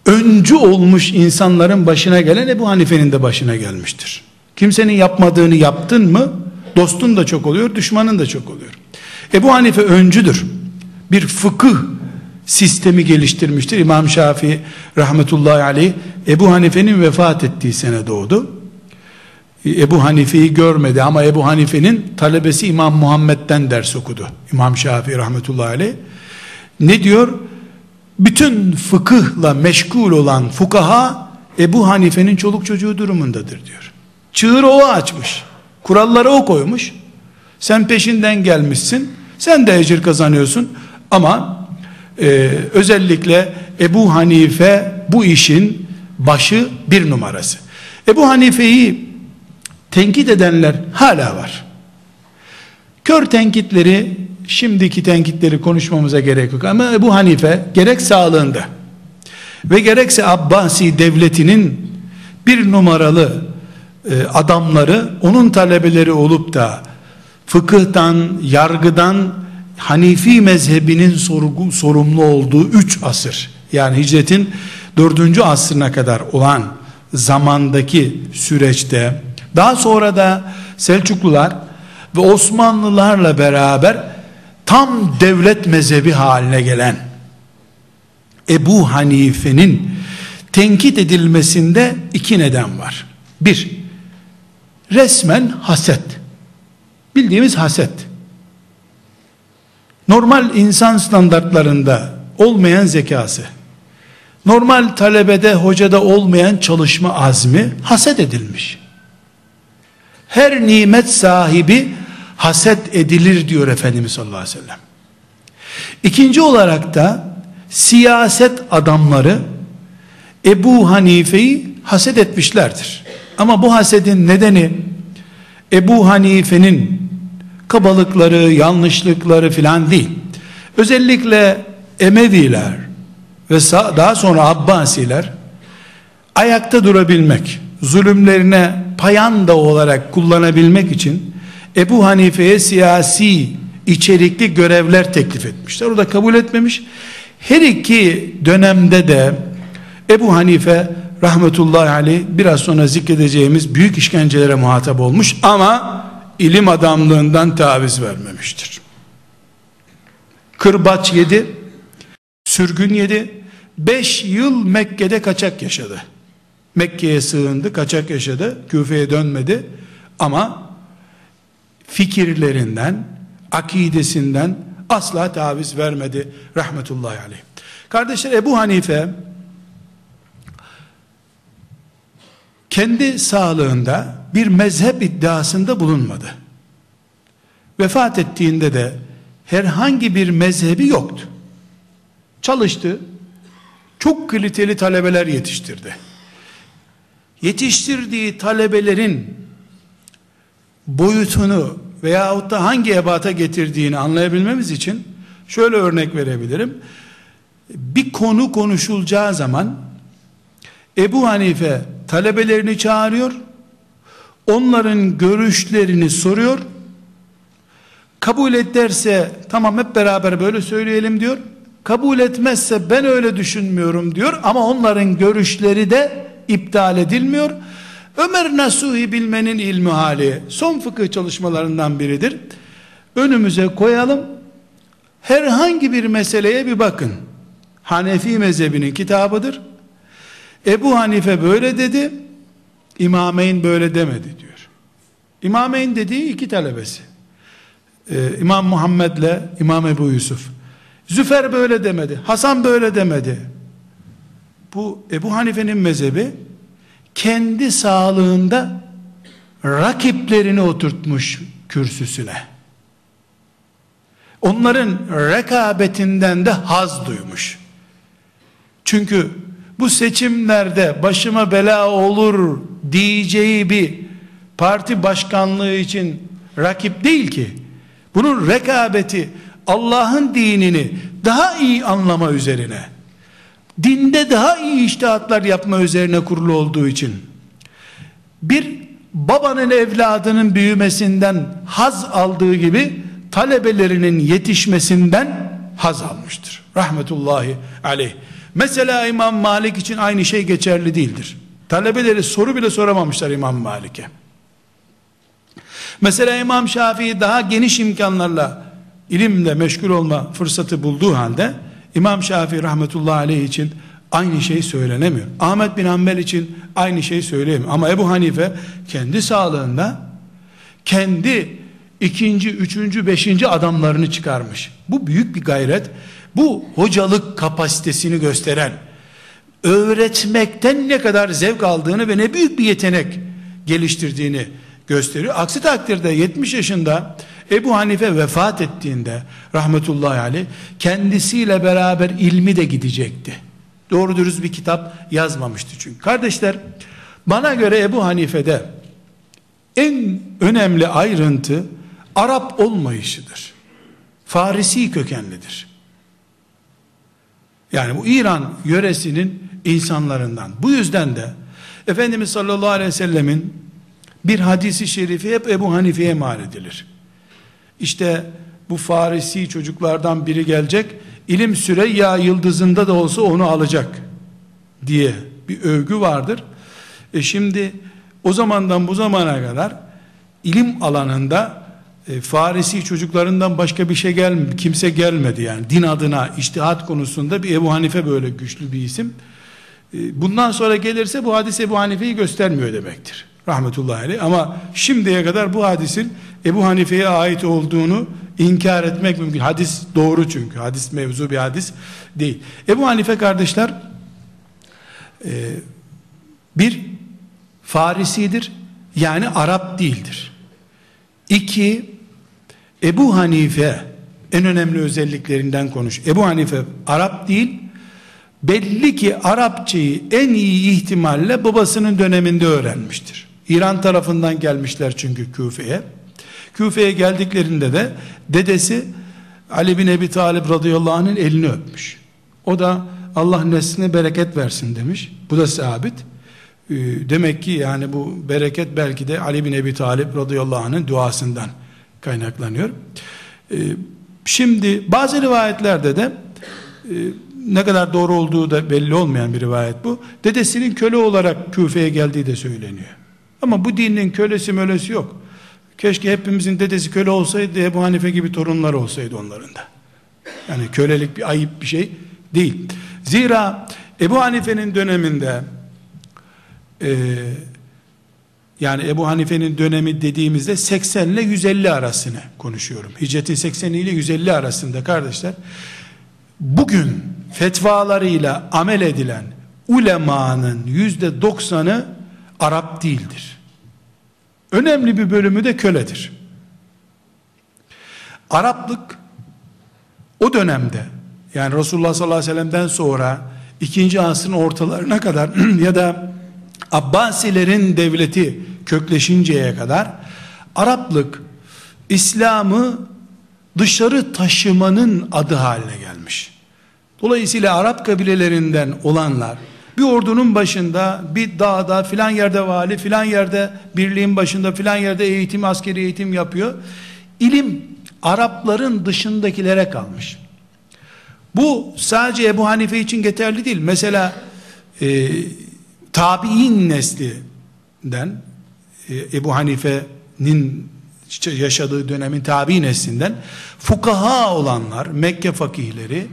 Speaker 1: öncü olmuş insanların başına gelen Ebu Hanife'nin de başına gelmiştir. Kimsenin yapmadığını yaptın mı dostun da çok oluyor, düşmanın da çok oluyor. Ebu Hanife öncüdür. Bir fıkıh sistemi geliştirmiştir. İmam Şafii rahmetullahi aleyh Ebu Hanife'nin vefat ettiği sene doğdu. Ebu Hanife'yi görmedi ama Ebu Hanife'nin talebesi İmam Muhammed'den ders okudu. İmam Şafii rahmetullahi aleyh. Ne diyor? Bütün fıkıhla meşgul olan fukaha Ebu Hanife'nin çoluk çocuğu durumundadır diyor. Çığır o açmış. Kuralları o koymuş. Sen peşinden gelmişsin. Sen de ecir kazanıyorsun. Ama e, özellikle Ebu Hanife bu işin başı bir numarası. Ebu Hanife'yi tenkit edenler hala var. Kör tenkitleri, şimdiki tenkitleri konuşmamıza gerek yok ama Ebu Hanife gerek sağlığında ve gerekse Abbasi devletinin bir numaralı e, adamları onun talebeleri olup da fıkıhtan, yargıdan Hanifi mezhebinin sorgu, sorumlu olduğu üç asır yani hicretin dördüncü asrına kadar olan zamandaki süreçte daha sonra da Selçuklular ve Osmanlılarla beraber tam devlet mezhebi haline gelen Ebu Hanife'nin tenkit edilmesinde iki neden var. Bir, resmen haset. Bildiğimiz haset. Normal insan standartlarında olmayan zekası, normal talebede, hocada olmayan çalışma azmi haset edilmiş. Her nimet sahibi haset edilir diyor Efendimiz sallallahu aleyhi ve sellem. İkinci olarak da siyaset adamları Ebu Hanife'yi haset etmişlerdir. Ama bu hasedin nedeni Ebu Hanife'nin kabalıkları, yanlışlıkları filan değil. Özellikle Emeviler ve daha sonra Abbasiler ayakta durabilmek, zulümlerine payanda olarak kullanabilmek için Ebu Hanife'ye siyasi içerikli görevler teklif etmişler. O da kabul etmemiş. Her iki dönemde de Ebu Hanife rahmetullahi aleyh biraz sonra zikredeceğimiz büyük işkencelere muhatap olmuş ama ilim adamlığından taviz vermemiştir. Kırbaç yedi, sürgün yedi, beş yıl Mekke'de kaçak yaşadı. Mekke'ye sığındı, kaçak yaşadı, Küfe'ye dönmedi ama fikirlerinden, akidesinden asla taviz vermedi rahmetullahi aleyh. Kardeşler Ebu Hanife kendi sağlığında bir mezhep iddiasında bulunmadı. Vefat ettiğinde de herhangi bir mezhebi yoktu. Çalıştı. Çok kaliteli talebeler yetiştirdi. Yetiştirdiği talebelerin boyutunu veyahut da hangi ebata getirdiğini anlayabilmemiz için şöyle örnek verebilirim. Bir konu konuşulacağı zaman Ebu Hanife talebelerini çağırıyor. Onların görüşlerini soruyor. Kabul ederse tamam hep beraber böyle söyleyelim diyor. Kabul etmezse ben öyle düşünmüyorum diyor ama onların görüşleri de iptal edilmiyor. Ömer Nasuhi bilmenin ilmi hali son fıkıh çalışmalarından biridir. Önümüze koyalım. Herhangi bir meseleye bir bakın. Hanefi mezhebinin kitabıdır. Ebu Hanife böyle dedi. İmameyn böyle demedi diyor. İmameyn dediği iki talebesi. Ee, İmam Muhammed'le İmam Ebu Yusuf. Züfer böyle demedi. Hasan böyle demedi. Bu Ebu Hanife'nin mezhebi kendi sağlığında rakiplerini oturtmuş kürsüsüne. Onların rekabetinden de haz duymuş. Çünkü bu seçimlerde başıma bela olur diyeceği bir parti başkanlığı için rakip değil ki. Bunun rekabeti Allah'ın dinini daha iyi anlama üzerine dinde daha iyi iştihatlar yapma üzerine kurulu olduğu için bir babanın evladının büyümesinden haz aldığı gibi talebelerinin yetişmesinden haz almıştır. Rahmetullahi aleyh. Mesela İmam Malik için aynı şey geçerli değildir. Talebeleri soru bile soramamışlar İmam Malik'e. Mesela İmam Şafii daha geniş imkanlarla ilimle meşgul olma fırsatı bulduğu halde İmam Şafii rahmetullahi aleyh için aynı şey söylenemiyor. Ahmet bin Hanbel için aynı şey söyleyemiyor. Ama Ebu Hanife kendi sağlığında kendi ikinci, üçüncü, beşinci adamlarını çıkarmış. Bu büyük bir gayret. Bu hocalık kapasitesini gösteren, öğretmekten ne kadar zevk aldığını ve ne büyük bir yetenek geliştirdiğini gösteriyor. Aksi takdirde 70 yaşında Ebu Hanife vefat ettiğinde rahmetullahi aleyh kendisiyle beraber ilmi de gidecekti. Doğru dürüst bir kitap yazmamıştı çünkü. Kardeşler bana göre Ebu Hanife'de en önemli ayrıntı Arap olmayışıdır. Farisi kökenlidir. Yani bu İran yöresinin insanlarından. Bu yüzden de Efendimiz sallallahu aleyhi ve sellemin bir hadisi şerifi hep Ebu Hanife'ye mal edilir. İşte bu Farisi çocuklardan biri gelecek, ilim Süreyya yıldızında da olsa onu alacak diye bir övgü vardır. E şimdi o zamandan bu zamana kadar ilim alanında e, Farisi çocuklarından başka bir şey gelmedi. Kimse gelmedi yani. Din adına, iştihat konusunda bir Ebu Hanife böyle güçlü bir isim. E, bundan sonra gelirse bu hadis Ebu Hanife'yi göstermiyor demektir. Rahmetullahi aleyh. Ama şimdiye kadar bu hadisin Ebu Hanife'ye ait olduğunu inkar etmek mümkün. Hadis doğru çünkü. Hadis mevzu bir hadis değil. Ebu Hanife kardeşler e, bir Farisidir. Yani Arap değildir. İki Ebu Hanife en önemli özelliklerinden konuş. Ebu Hanife Arap değil, belli ki Arapçayı en iyi ihtimalle babasının döneminde öğrenmiştir. İran tarafından gelmişler çünkü Küfe'ye. Küfe'ye geldiklerinde de dedesi Ali bin Ebi Talib radıyallahu anh'ın elini öpmüş. O da Allah nesline bereket versin demiş. Bu da sabit. Ee, demek ki yani bu bereket belki de Ali bin Ebi Talib radıyallahu anh'ın duasından kaynaklanıyor. Ee, şimdi bazı rivayetlerde de e, ne kadar doğru olduğu da belli olmayan bir rivayet bu. Dedesinin köle olarak Küfe'ye geldiği de söyleniyor. Ama bu dinin kölesi mölesi yok. Keşke hepimizin dedesi köle olsaydı Ebu Hanife gibi torunlar olsaydı onların da. Yani kölelik bir ayıp bir şey değil. Zira Ebu Hanife'nin döneminde e, yani Ebu Hanife'nin dönemi dediğimizde 80 ile 150 arasını konuşuyorum. Hicretin 80 ile 150 arasında kardeşler bugün fetvalarıyla amel edilen ulemanın yüzde doksanı Arap değildir. Önemli bir bölümü de köledir. Araplık o dönemde yani Resulullah sallallahu aleyhi ve sellem'den sonra ikinci asrın ortalarına kadar <clears throat> ya da Abbasilerin devleti kökleşinceye kadar Araplık İslam'ı dışarı taşımanın adı haline gelmiş. Dolayısıyla Arap kabilelerinden olanlar bir ordunun başında bir dağda filan yerde vali filan yerde birliğin başında filan yerde eğitim askeri eğitim yapıyor. İlim Arapların dışındakilere kalmış. Bu sadece Ebu Hanife için yeterli değil. Mesela e, tabi'in neslinden e, Ebu Hanife'nin yaşadığı dönemin tabi neslinden fukaha olanlar, Mekke fakihleri,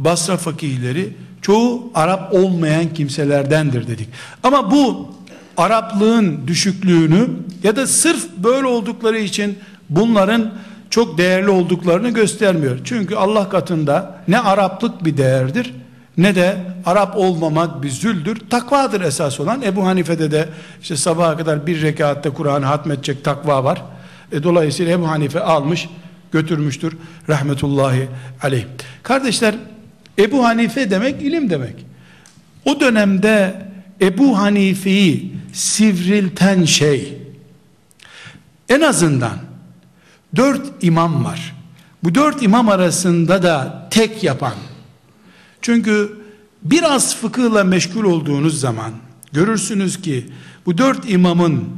Speaker 1: Basra fakihleri çoğu Arap olmayan kimselerdendir dedik. Ama bu Araplığın düşüklüğünü ya da sırf böyle oldukları için bunların çok değerli olduklarını göstermiyor. Çünkü Allah katında ne Araplık bir değerdir ne de Arap olmamak bir züldür. Takvadır esas olan. Ebu Hanife'de de işte sabaha kadar bir rekatta Kur'an'ı hatmedecek takva var. E, dolayısıyla Ebu Hanife almış götürmüştür rahmetullahi aleyh. Kardeşler Ebu Hanife demek ilim demek. O dönemde Ebu Hanife'yi sivrilten şey en azından dört imam var. Bu dört imam arasında da tek yapan çünkü biraz fıkıhla meşgul olduğunuz zaman görürsünüz ki bu dört imamın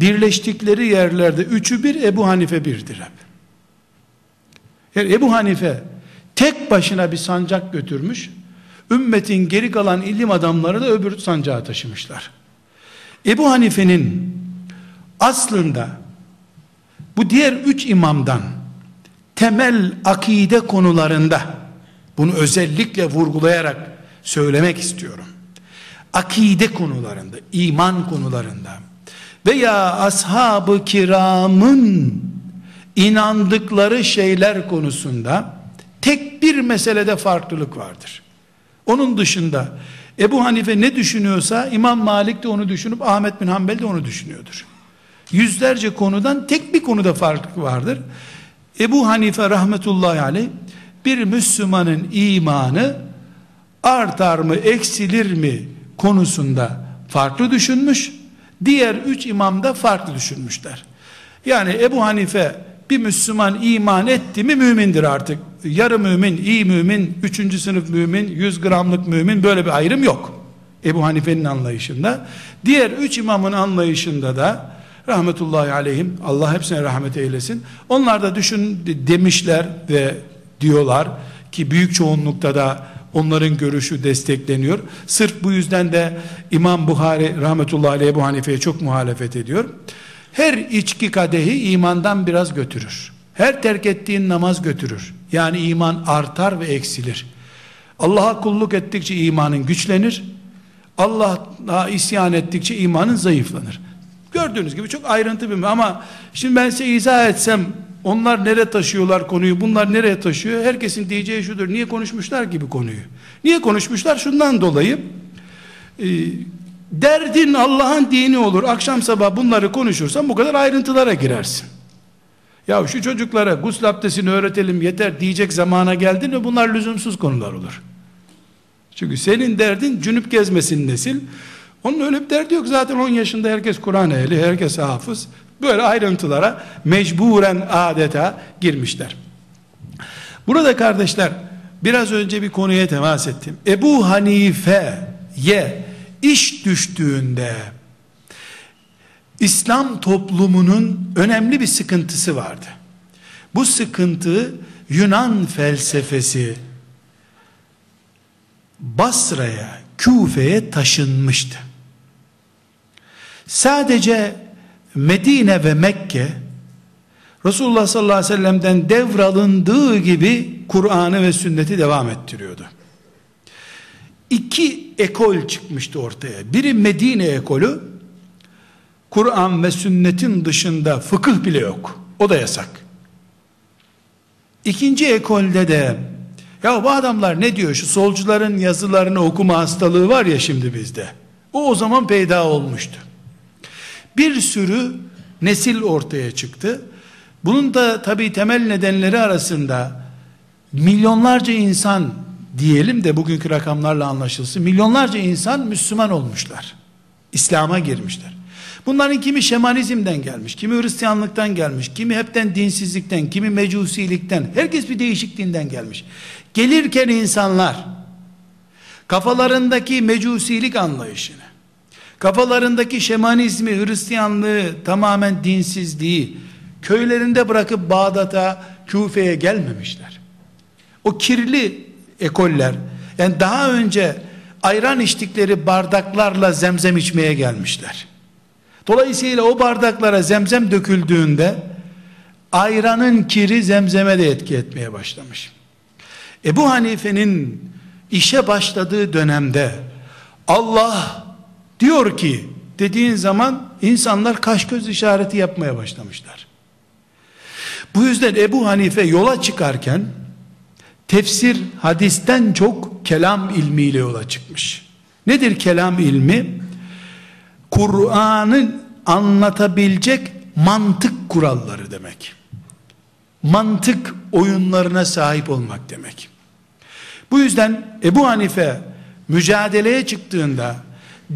Speaker 1: birleştikleri yerlerde üçü bir Ebu Hanife birdir hep. Yani Ebu Hanife tek başına bir sancak götürmüş. Ümmetin geri kalan ilim adamları da öbür sancağı taşımışlar. Ebu Hanife'nin aslında bu diğer üç imamdan temel akide konularında bunu özellikle vurgulayarak söylemek istiyorum. Akide konularında, iman konularında veya ashab-ı kiramın inandıkları şeyler konusunda tek bir meselede farklılık vardır. Onun dışında Ebu Hanife ne düşünüyorsa İmam Malik de onu düşünüp Ahmet bin Hanbel de onu düşünüyordur. Yüzlerce konudan tek bir konuda farklılık vardır. Ebu Hanife rahmetullahi aleyh bir Müslümanın imanı artar mı eksilir mi konusunda farklı düşünmüş. Diğer üç imam da farklı düşünmüşler. Yani Ebu Hanife bir Müslüman iman etti mi mümindir artık. Yarı mümin, iyi mümin, üçüncü sınıf mümin, yüz gramlık mümin böyle bir ayrım yok. Ebu Hanife'nin anlayışında. Diğer üç imamın anlayışında da rahmetullahi aleyhim Allah hepsine rahmet eylesin. Onlar da düşün demişler ve diyorlar ki büyük çoğunlukta da onların görüşü destekleniyor. Sırf bu yüzden de İmam Buhari rahmetullahi aleyh Ebu Hanife'ye çok muhalefet ediyor. Her içki kadehi imandan biraz götürür. Her terk ettiğin namaz götürür. Yani iman artar ve eksilir. Allah'a kulluk ettikçe imanın güçlenir. Allah'a isyan ettikçe imanın zayıflanır. Gördüğünüz gibi çok ayrıntı bir ama şimdi ben size izah etsem onlar nereye taşıyorlar konuyu bunlar nereye taşıyor herkesin diyeceği şudur niye konuşmuşlar gibi konuyu niye konuşmuşlar şundan dolayı e, derdin Allah'ın dini olur akşam sabah bunları konuşursan bu kadar ayrıntılara girersin Ya şu çocuklara gusül abdestini öğretelim yeter diyecek zamana geldi mi bunlar lüzumsuz konular olur. Çünkü senin derdin cünüp gezmesin nesil. Onun öyle bir derdi yok. Zaten 10 yaşında herkes Kur'an ehli, herkes hafız. Böyle ayrıntılara mecburen adeta girmişler. Burada kardeşler biraz önce bir konuya temas ettim. Ebu Hanife'ye iş düştüğünde İslam toplumunun önemli bir sıkıntısı vardı. Bu sıkıntı Yunan felsefesi Basra'ya, Küfe'ye taşınmıştı. Sadece Medine ve Mekke Resulullah sallallahu aleyhi ve sellem'den devralındığı gibi Kur'an'ı ve sünneti devam ettiriyordu. İki ekol çıkmıştı ortaya. Biri Medine ekolü, Kur'an ve sünnetin dışında fıkıh bile yok. O da yasak. İkinci ekolde de ya bu adamlar ne diyor şu solcuların yazılarını okuma hastalığı var ya şimdi bizde. O o zaman peyda olmuştu. Bir sürü nesil ortaya çıktı. Bunun da tabi temel nedenleri arasında milyonlarca insan diyelim de bugünkü rakamlarla anlaşılsın. Milyonlarca insan Müslüman olmuşlar. İslam'a girmişler. Bunların kimi şemanizmden gelmiş, kimi Hristiyanlıktan gelmiş, kimi hepten dinsizlikten, kimi mecusilikten, herkes bir değişik dinden gelmiş. Gelirken insanlar kafalarındaki mecusilik anlayışını, kafalarındaki şemanizmi, Hristiyanlığı, tamamen dinsizliği, köylerinde bırakıp Bağdat'a, Küfe'ye gelmemişler. O kirli ekoller, yani daha önce ayran içtikleri bardaklarla zemzem içmeye gelmişler. Dolayısıyla o bardaklara zemzem döküldüğünde ayranın kiri zemzeme de etki etmeye başlamış. Ebu Hanife'nin işe başladığı dönemde Allah diyor ki dediğin zaman insanlar kaş göz işareti yapmaya başlamışlar. Bu yüzden Ebu Hanife yola çıkarken tefsir hadisten çok kelam ilmiyle yola çıkmış. Nedir kelam ilmi? Kur'an'ı anlatabilecek mantık kuralları demek. Mantık oyunlarına sahip olmak demek. Bu yüzden Ebu Hanife mücadeleye çıktığında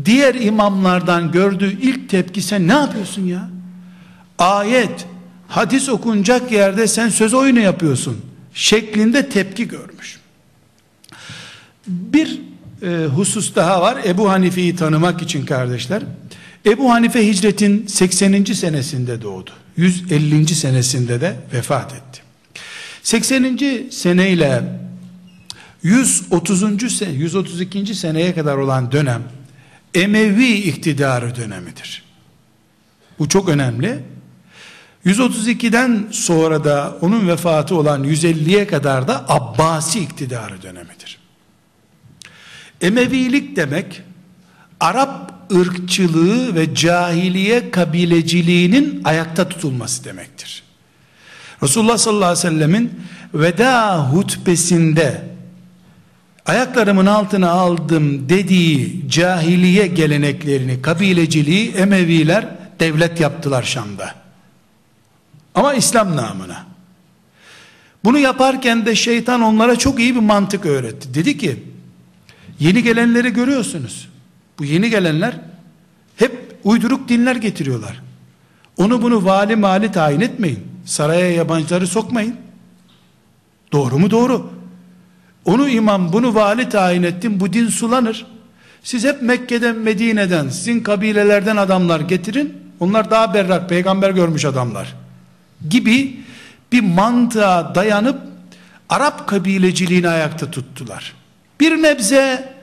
Speaker 1: diğer imamlardan gördüğü ilk tepki sen ne yapıyorsun ya? Ayet, hadis okunacak yerde sen söz oyunu yapıyorsun şeklinde tepki görmüş. Bir e, husus daha var Ebu Hanife'yi tanımak için kardeşler. Ebu Hanife hicretin 80. senesinde doğdu. 150. senesinde de vefat etti. 80. seneyle 130. sene, 132. seneye kadar olan dönem Emevi iktidarı dönemidir. Bu çok önemli. 132'den sonra da onun vefatı olan 150'ye kadar da Abbasi iktidarı dönemidir. Emevilik demek Arap ırkçılığı ve cahiliye kabileciliğinin ayakta tutulması demektir. Resulullah sallallahu aleyhi ve sellemin veda hutbesinde ayaklarımın altına aldım dediği cahiliye geleneklerini, kabileciliği Emeviler devlet yaptılar Şam'da. Ama İslam namına. Bunu yaparken de şeytan onlara çok iyi bir mantık öğretti. Dedi ki, yeni gelenleri görüyorsunuz. Bu yeni gelenler hep uyduruk dinler getiriyorlar. Onu bunu vali mali tayin etmeyin. Saraya yabancıları sokmayın. Doğru mu? Doğru. Onu imam bunu vali tayin ettim bu din sulanır. Siz hep Mekke'den Medine'den sizin kabilelerden adamlar getirin. Onlar daha berrak peygamber görmüş adamlar. Gibi bir mantığa dayanıp Arap kabileciliğini ayakta tuttular. Bir nebze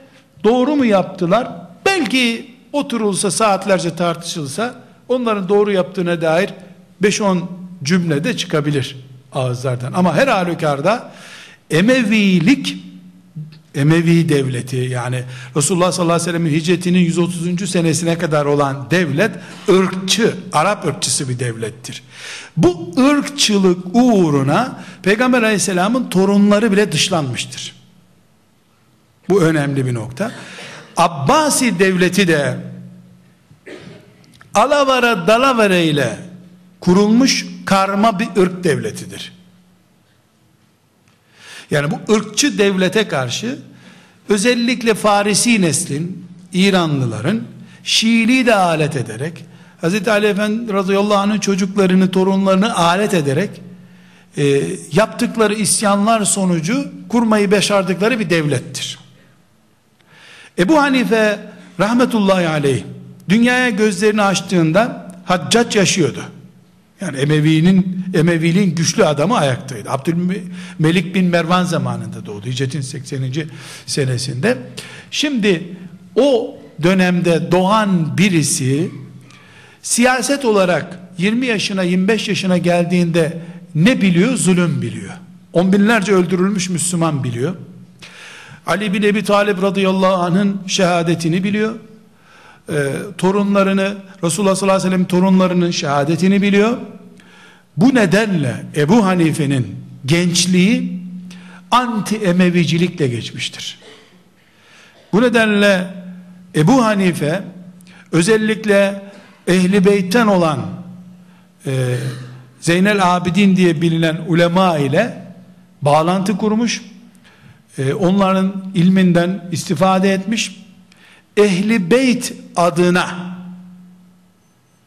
Speaker 1: doğru mu yaptılar? Belki oturulsa saatlerce tartışılsa onların doğru yaptığına dair 5-10 cümle de çıkabilir ağızlardan. Ama her halükarda Emevilik Emevi devleti yani Resulullah sallallahu aleyhi ve sellem'in hicretinin 130. senesine kadar olan devlet ırkçı, Arap ırkçısı bir devlettir. Bu ırkçılık uğruna Peygamber aleyhisselamın torunları bile dışlanmıştır. Bu önemli bir nokta. Abbasi devleti de alavara dalavara ile kurulmuş karma bir ırk devletidir. Yani bu ırkçı devlete karşı özellikle Farisi neslin, İranlıların Şiiliği de alet ederek Hz. Ali Efendi radıyallahu anh'ın çocuklarını, torunlarını alet ederek e, yaptıkları isyanlar sonucu kurmayı başardıkları bir devlettir. Ebu Hanife rahmetullahi aleyh dünyaya gözlerini açtığında Haccac yaşıyordu. Yani Emevi'nin Emeviliğin güçlü adamı ayaktaydı. Abdülmelik bin Mervan zamanında doğdu. Hicretin 80. senesinde. Şimdi o dönemde doğan birisi siyaset olarak 20 yaşına 25 yaşına geldiğinde ne biliyor? Zulüm biliyor. On binlerce öldürülmüş Müslüman biliyor. Ali bin Ebi Talib radıyallahu anh'ın şehadetini biliyor. Ee, torunlarını Resulullah sallallahu aleyhi ve sellem torunlarının şehadetini biliyor. Bu nedenle Ebu Hanife'nin gençliği anti emevicilikle geçmiştir. Bu nedenle Ebu Hanife özellikle ehli beytten olan e, Zeynel Abidin diye bilinen ulema ile bağlantı kurmuş. E, onların ilminden istifade etmiş. Ehli beyt adına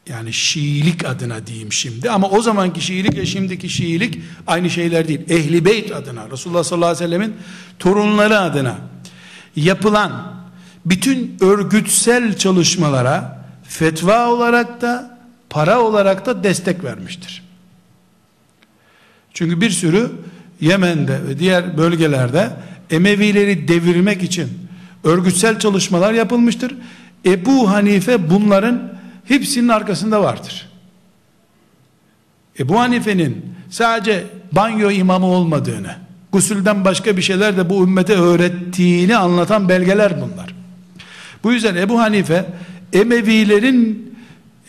Speaker 1: yani Şiilik adına diyeyim şimdi ama o zamanki Şiilik ve şimdiki Şiilik aynı şeyler değil. Ehli Beyt adına Resulullah sallallahu aleyhi ve sellemin torunları adına yapılan bütün örgütsel çalışmalara fetva olarak da para olarak da destek vermiştir. Çünkü bir sürü Yemen'de ve diğer bölgelerde Emevileri devirmek için örgütsel çalışmalar yapılmıştır. Ebu Hanife bunların hepsinin arkasında vardır. Ebu Hanife'nin sadece banyo imamı olmadığını, gusülden başka bir şeyler de bu ümmete öğrettiğini anlatan belgeler bunlar. Bu yüzden Ebu Hanife Emevilerin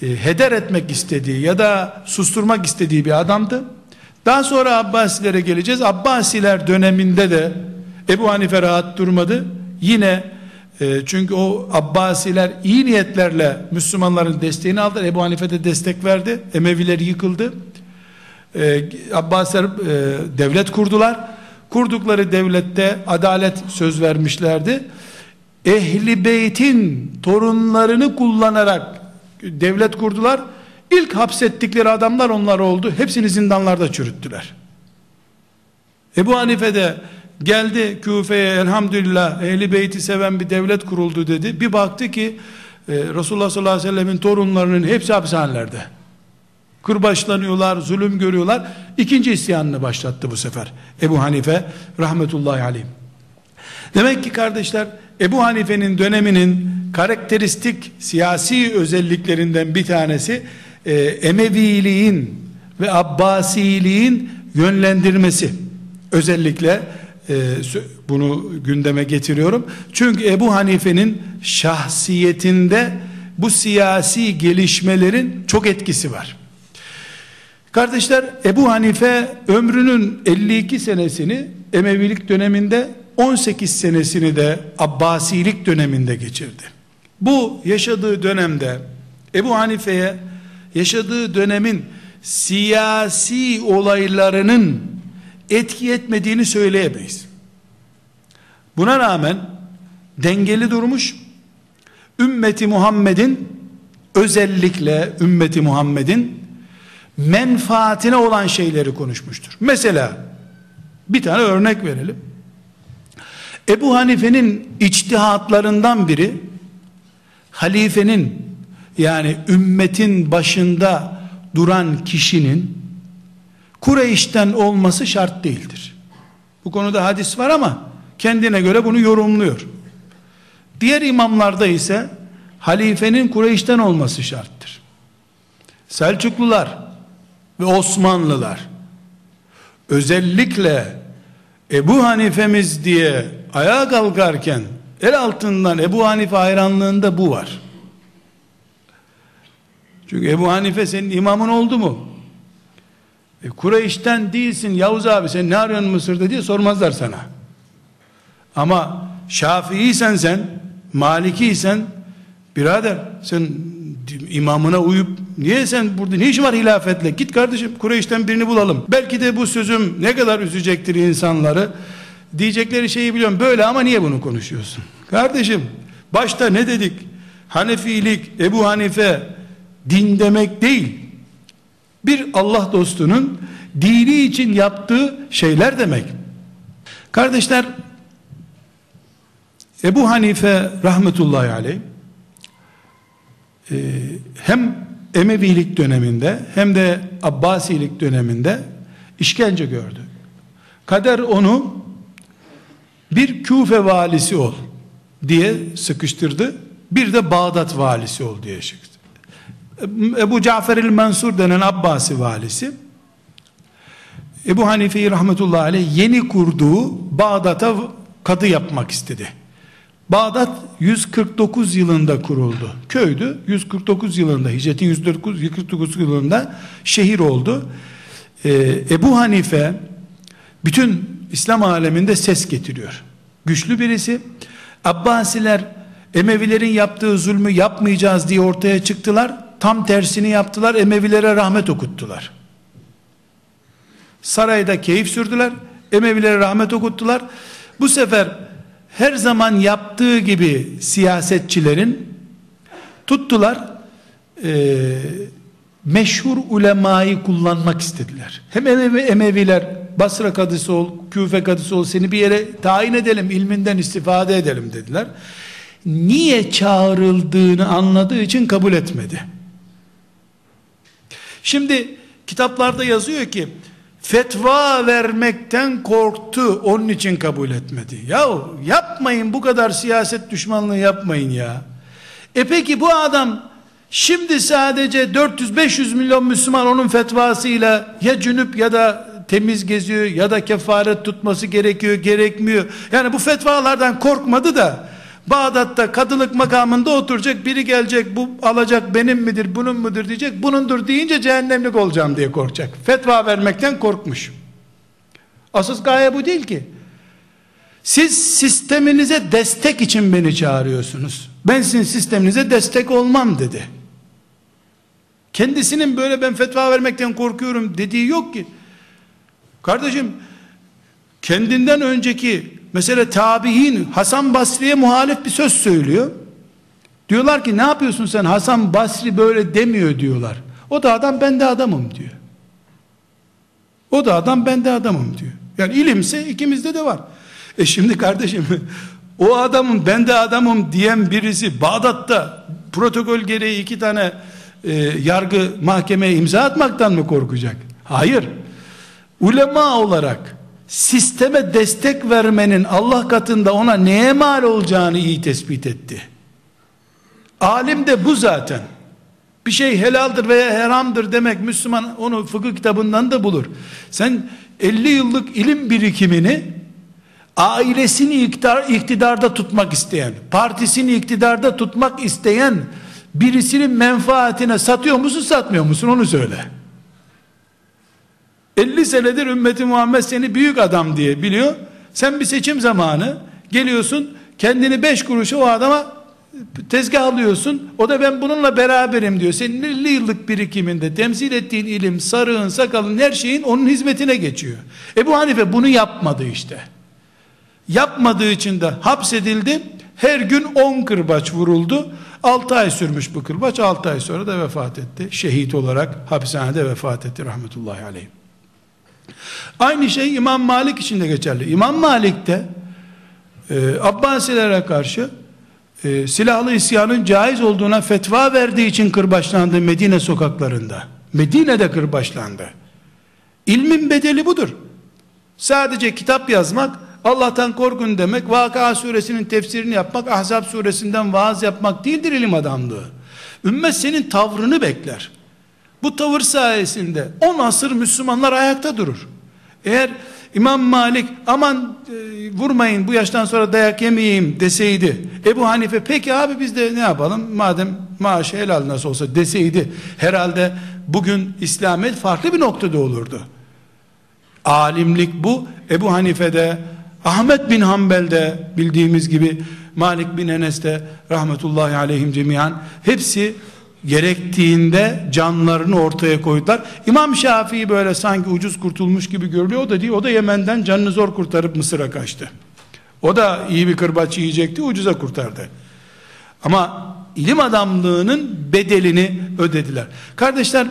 Speaker 1: e, heder etmek istediği ya da susturmak istediği bir adamdı. Daha sonra Abbasilere geleceğiz. Abbasiler döneminde de Ebu Hanife rahat durmadı. Yine e, çünkü o Abbasiler iyi niyetlerle Müslümanların desteğini aldılar. Ebu Hanife de destek verdi. Emeviler yıkıldı. E, Abbasiler e, devlet kurdular. Kurdukları devlette adalet söz vermişlerdi. Ehli beytin torunlarını kullanarak devlet kurdular. İlk hapsettikleri adamlar onlar oldu. Hepsini zindanlarda çürüttüler. Ebu Hanife de Geldi Küfe'ye elhamdülillah ehli beyti seven bir devlet kuruldu dedi. Bir baktı ki e, Resulullah sallallahu aleyhi ve sellemin torunlarının hepsi hapishanelerde. Kırbaçlanıyorlar, zulüm görüyorlar. İkinci isyanını başlattı bu sefer. Ebu Hanife rahmetullahi aleyh. Demek ki kardeşler Ebu Hanife'nin döneminin karakteristik siyasi özelliklerinden bir tanesi e, Emeviliğin ve Abbasiliğin yönlendirmesi. Özellikle bunu gündeme getiriyorum. Çünkü Ebu Hanife'nin şahsiyetinde bu siyasi gelişmelerin çok etkisi var. Kardeşler Ebu Hanife ömrünün 52 senesini Emevilik döneminde 18 senesini de Abbasilik döneminde geçirdi. Bu yaşadığı dönemde Ebu Hanife'ye yaşadığı dönemin siyasi olaylarının etki etmediğini söyleyemeyiz. Buna rağmen dengeli durmuş. Ümmeti Muhammed'in özellikle ümmeti Muhammed'in menfaatine olan şeyleri konuşmuştur. Mesela bir tane örnek verelim. Ebu Hanife'nin içtihatlarından biri halifenin yani ümmetin başında duran kişinin Kureyş'ten olması şart değildir. Bu konuda hadis var ama kendine göre bunu yorumluyor. Diğer imamlarda ise halifenin Kureyş'ten olması şarttır. Selçuklular ve Osmanlılar özellikle Ebu Hanifemiz diye ayağa kalkarken el altından Ebu Hanife hayranlığında bu var. Çünkü Ebu Hanife senin imamın oldu mu? E, Kureyş'ten değilsin Yavuz abi sen ne arıyorsun Mısır'da diye sormazlar sana. Ama Şafii'ysen sen, Malikiysen birader sen imamına uyup niye sen burada ne işin var hilafetle? Git kardeşim Kureyş'ten birini bulalım. Belki de bu sözüm ne kadar üzecektir insanları. Diyecekleri şeyi biliyorum böyle ama niye bunu konuşuyorsun? Kardeşim başta ne dedik? Hanefilik Ebu Hanife din demek değil bir Allah dostunun dini için yaptığı şeyler demek kardeşler Ebu Hanife rahmetullahi aleyh e, hem Emevilik döneminde hem de Abbasilik döneminde işkence gördü. Kader onu bir Küfe valisi ol diye sıkıştırdı. Bir de Bağdat valisi ol diye sıkıştırdı. Ebu Cafer el-Mansur denen Abbasi valisi Ebu Hanife'yi rahmetullahi aleyh yeni kurduğu Bağdat'a kadı yapmak istedi. Bağdat 149 yılında kuruldu. Köydü. 149 yılında hicreti 149, 149 yılında şehir oldu. Ee, Ebu Hanife bütün İslam aleminde ses getiriyor. Güçlü birisi. Abbasiler Emevilerin yaptığı zulmü yapmayacağız diye ortaya çıktılar. Tam tersini yaptılar. Emevilere rahmet okuttular. Sarayda keyif sürdüler. Emevilere rahmet okuttular. Bu sefer her zaman yaptığı gibi siyasetçilerin tuttular e, meşhur ulemayı kullanmak istediler. Hem Emevi, Emeviler Basra kadısı ol, Küfe kadısı ol seni bir yere tayin edelim, ilminden istifade edelim dediler. Niye çağrıldığını anladığı için kabul etmedi. Şimdi kitaplarda yazıyor ki fetva vermekten korktu onun için kabul etmedi. Ya yapmayın bu kadar siyaset düşmanlığı yapmayın ya. E peki bu adam şimdi sadece 400-500 milyon Müslüman onun fetvasıyla ya cünüp ya da temiz geziyor ya da kefaret tutması gerekiyor gerekmiyor. Yani bu fetvalardan korkmadı da Bağdat'ta kadılık makamında oturacak biri gelecek bu alacak benim midir bunun mudur diyecek bunundur deyince cehennemlik olacağım diye korkacak. Fetva vermekten korkmuş. Asıl gaye bu değil ki. Siz sisteminize destek için beni çağırıyorsunuz. Ben sizin sisteminize destek olmam dedi. Kendisinin böyle ben fetva vermekten korkuyorum dediği yok ki. Kardeşim kendinden önceki Mesela tabi'in Hasan Basri'ye muhalif bir söz söylüyor. Diyorlar ki ne yapıyorsun sen Hasan Basri böyle demiyor diyorlar. O da adam ben de adamım diyor. O da adam ben de adamım diyor. Yani ilimse ikimizde de var. E şimdi kardeşim <laughs> o adamın ben de adamım diyen birisi Bağdat'ta protokol gereği iki tane e, yargı mahkemeye imza atmaktan mı korkacak? Hayır. Ulema olarak sisteme destek vermenin Allah katında ona neye mal olacağını iyi tespit etti. Alim de bu zaten. Bir şey helaldir veya haramdır demek Müslüman onu fıkıh kitabından da bulur. Sen 50 yıllık ilim birikimini ailesini iktidar, iktidarda tutmak isteyen, partisini iktidarda tutmak isteyen birisinin menfaatine satıyor musun satmıyor musun onu söyle. 50 senedir ümmeti Muhammed seni büyük adam diye biliyor. Sen bir seçim zamanı geliyorsun kendini 5 kuruşu o adama tezgah alıyorsun. O da ben bununla beraberim diyor. Senin 50 yıllık birikiminde temsil ettiğin ilim, sarığın, sakalın her şeyin onun hizmetine geçiyor. Ebu Hanife bunu yapmadı işte. Yapmadığı için de hapsedildi. Her gün 10 kırbaç vuruldu. 6 ay sürmüş bu kırbaç. 6 ay sonra da vefat etti. Şehit olarak hapishanede vefat etti rahmetullahi aleyh. Aynı şey İmam Malik için de geçerli. İmam Malik de e, Abbasilere karşı e, silahlı isyanın caiz olduğuna fetva verdiği için kırbaçlandı Medine sokaklarında. Medine'de kırbaçlandı. İlmin bedeli budur. Sadece kitap yazmak, Allah'tan korkun demek, Vakıa suresinin tefsirini yapmak, Ahzab suresinden vaaz yapmak değildir ilim adamlığı. Ümmet senin tavrını bekler. Bu tavır sayesinde 10 asır Müslümanlar ayakta durur. Eğer İmam Malik aman e, vurmayın bu yaştan sonra dayak yemeyeyim deseydi Ebu Hanife peki abi biz de ne yapalım madem maaşı helal nasıl olsa deseydi herhalde bugün İslamiyet farklı bir noktada olurdu. Alimlik bu Ebu Hanife'de Ahmet bin Hanbel'de bildiğimiz gibi Malik bin Enes'te rahmetullahi aleyhim cemiyan hepsi gerektiğinde canlarını ortaya koydular. İmam Şafii böyle sanki ucuz kurtulmuş gibi görülüyor. O da değil. O da Yemen'den canını zor kurtarıp Mısır'a kaçtı. O da iyi bir kırbaç yiyecekti. Ucuza kurtardı. Ama ilim adamlığının bedelini ödediler. Kardeşler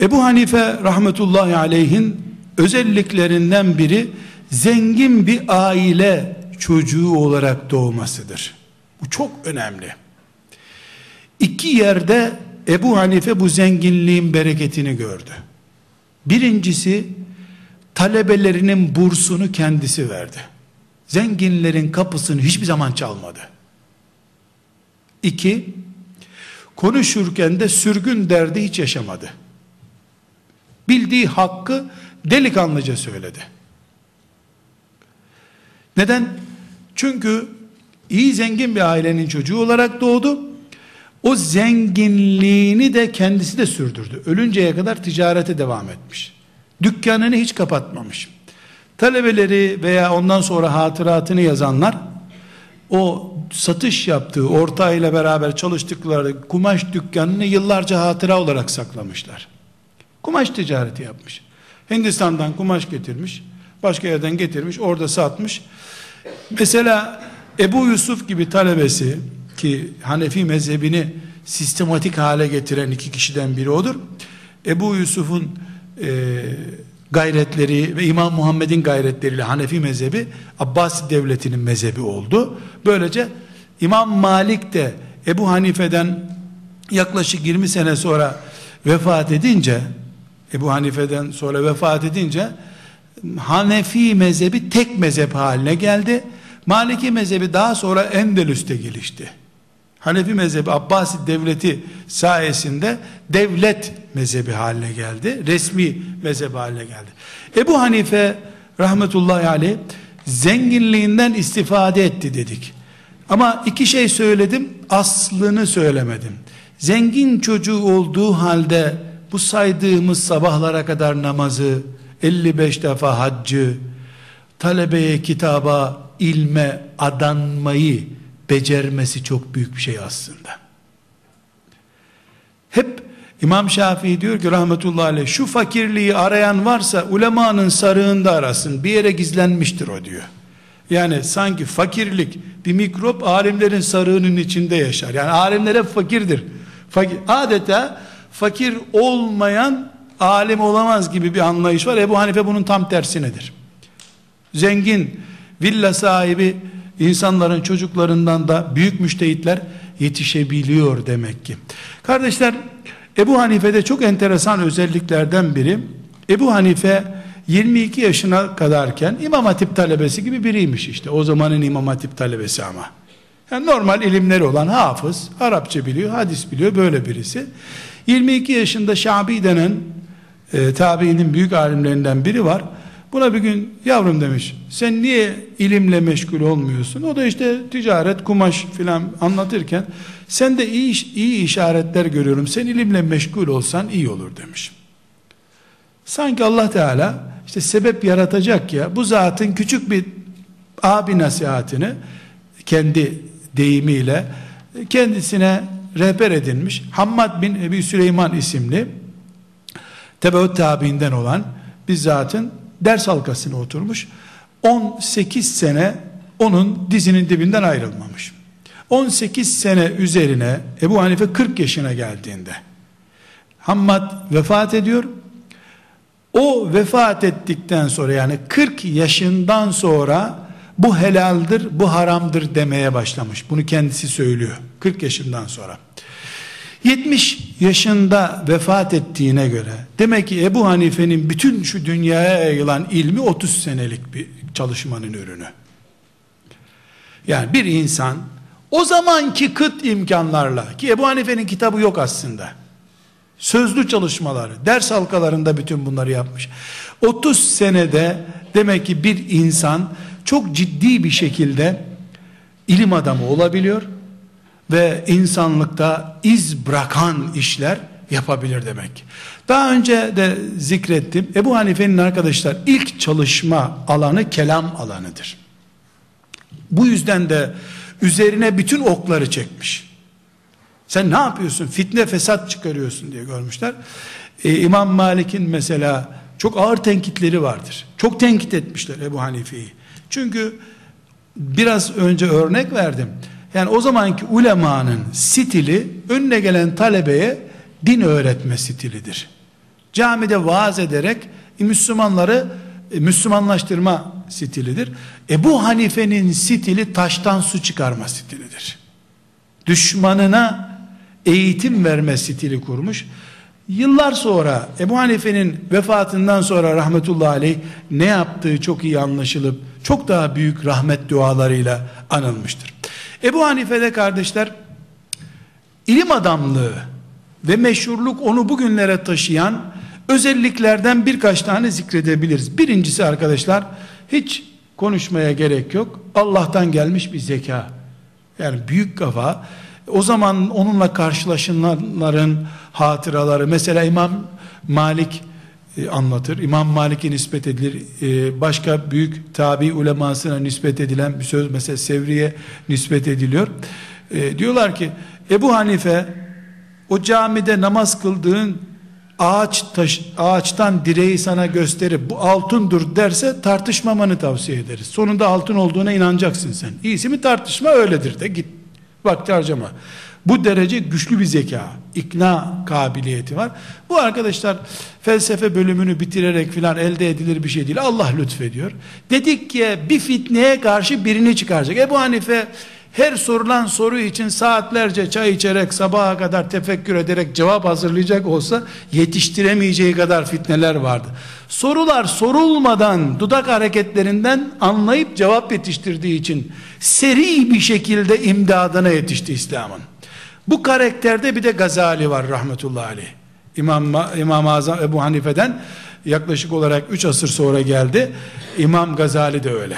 Speaker 1: Ebu Hanife rahmetullahi aleyhin özelliklerinden biri zengin bir aile çocuğu olarak doğmasıdır. Bu çok önemli. İki yerde Ebu Hanife bu zenginliğin bereketini gördü. Birincisi talebelerinin bursunu kendisi verdi. Zenginlerin kapısını hiçbir zaman çalmadı. İki, konuşurken de sürgün derdi hiç yaşamadı. Bildiği hakkı delikanlıca söyledi. Neden? Çünkü iyi zengin bir ailenin çocuğu olarak doğdu. O zenginliğini de kendisi de sürdürdü. Ölünceye kadar ticarete devam etmiş. Dükkanını hiç kapatmamış. Talebeleri veya ondan sonra hatıratını yazanlar o satış yaptığı ortağıyla beraber çalıştıkları kumaş dükkanını yıllarca hatıra olarak saklamışlar. Kumaş ticareti yapmış. Hindistan'dan kumaş getirmiş. Başka yerden getirmiş. Orada satmış. Mesela Ebu Yusuf gibi talebesi ki Hanefi mezhebini sistematik hale getiren iki kişiden biri odur. Ebu Yusuf'un e, gayretleri ve İmam Muhammed'in gayretleriyle Hanefi mezhebi Abbasi devletinin mezhebi oldu. Böylece İmam Malik de Ebu Hanife'den yaklaşık 20 sene sonra vefat edince Ebu Hanife'den sonra vefat edince Hanefi mezhebi tek mezhep haline geldi. Maliki mezhebi daha sonra Endelüs'te gelişti. Hanefi mezhebi Abbasi devleti sayesinde devlet mezhebi haline geldi. Resmi mezhebi haline geldi. Ebu Hanife rahmetullahi aleyh zenginliğinden istifade etti dedik. Ama iki şey söyledim, aslını söylemedim. Zengin çocuğu olduğu halde bu saydığımız sabahlara kadar namazı, 55 defa haccı, talebeye, kitaba, ilme adanmayı becermesi çok büyük bir şey aslında. Hep İmam Şafii diyor ki rahmetullahi aleyh şu fakirliği arayan varsa ulemanın sarığında arasın bir yere gizlenmiştir o diyor. Yani sanki fakirlik bir mikrop alimlerin sarığının içinde yaşar. Yani alimler hep fakirdir. Fakir, adeta fakir olmayan alim olamaz gibi bir anlayış var. Ebu Hanife bunun tam tersinedir. Zengin, villa sahibi insanların çocuklarından da büyük müştehitler yetişebiliyor demek ki. Kardeşler, Ebu Hanife'de çok enteresan özelliklerden biri, Ebu Hanife 22 yaşına kadarken İmam Hatip talebesi gibi biriymiş işte. O zamanın İmam Hatip talebesi ama. Yani normal ilimleri olan hafız, Arapça biliyor, hadis biliyor böyle birisi. 22 yaşında Şabi denen e, tabiinin büyük alimlerinden biri var. Buna bir gün yavrum demiş sen niye ilimle meşgul olmuyorsun? O da işte ticaret, kumaş filan anlatırken sen de iyi, iyi işaretler görüyorum. Sen ilimle meşgul olsan iyi olur demiş. Sanki Allah Teala işte sebep yaratacak ya bu zatın küçük bir abi nasihatini kendi deyimiyle kendisine rehber edinmiş. Hammad bin Ebi Süleyman isimli tebeut tabiinden olan bir zatın ders halkasına oturmuş. 18 sene onun dizinin dibinden ayrılmamış. 18 sene üzerine Ebu Hanife 40 yaşına geldiğinde Hammad vefat ediyor. O vefat ettikten sonra yani 40 yaşından sonra bu helaldir, bu haramdır demeye başlamış. Bunu kendisi söylüyor. 40 yaşından sonra. 70 yaşında vefat ettiğine göre demek ki Ebu Hanife'nin bütün şu dünyaya yayılan ilmi 30 senelik bir çalışmanın ürünü. Yani bir insan o zamanki kıt imkanlarla ki Ebu Hanife'nin kitabı yok aslında. Sözlü çalışmaları, ders halkalarında bütün bunları yapmış. 30 senede demek ki bir insan çok ciddi bir şekilde ilim adamı olabiliyor ve insanlıkta iz bırakan işler yapabilir demek. Daha önce de zikrettim. Ebu Hanife'nin arkadaşlar ilk çalışma alanı kelam alanıdır. Bu yüzden de üzerine bütün okları çekmiş. Sen ne yapıyorsun? Fitne fesat çıkarıyorsun diye görmüşler. Ee, İmam Malik'in mesela çok ağır tenkitleri vardır. Çok tenkit etmişler Ebu Hanife'yi. Çünkü biraz önce örnek verdim. Yani o zamanki ulemanın stili önüne gelen talebeye din öğretme stilidir. Camide vaaz ederek Müslümanları e, Müslümanlaştırma stilidir. Ebu Hanife'nin stili taştan su çıkarma stilidir. Düşmanına eğitim verme stili kurmuş. Yıllar sonra Ebu Hanife'nin vefatından sonra rahmetullahi aleyh ne yaptığı çok iyi anlaşılıp çok daha büyük rahmet dualarıyla anılmıştır. Ebu Hanife'de kardeşler ilim adamlığı ve meşhurluk onu bugünlere taşıyan özelliklerden birkaç tane zikredebiliriz. Birincisi arkadaşlar hiç konuşmaya gerek yok. Allah'tan gelmiş bir zeka. Yani büyük kafa. O zaman onunla karşılaşanların hatıraları mesela İmam Malik e, anlatır. İmam Malik'e nispet edilir. E, başka büyük tabi ulemasına nispet edilen bir söz mesela Sevri'ye nispet ediliyor. E, diyorlar ki Ebu Hanife o camide namaz kıldığın ağaç taş, ağaçtan direği sana gösterip bu altındır derse tartışmamanı tavsiye ederiz. Sonunda altın olduğuna inanacaksın sen. İyisi mi tartışma öyledir de git. Vakti harcama. Bu derece güçlü bir zeka, ikna kabiliyeti var. Bu arkadaşlar felsefe bölümünü bitirerek filan elde edilir bir şey değil. Allah lütfediyor. Dedik ki bir fitneye karşı birini çıkaracak. Ebu Hanife her sorulan soru için saatlerce çay içerek sabaha kadar tefekkür ederek cevap hazırlayacak olsa yetiştiremeyeceği kadar fitneler vardı. Sorular sorulmadan dudak hareketlerinden anlayıp cevap yetiştirdiği için seri bir şekilde imdadına yetişti İslam'ın. Bu karakterde bir de Gazali var rahmetullahi aleyh. İmam, İmam Azam Ebu Hanife'den yaklaşık olarak 3 asır sonra geldi. İmam Gazali de öyle.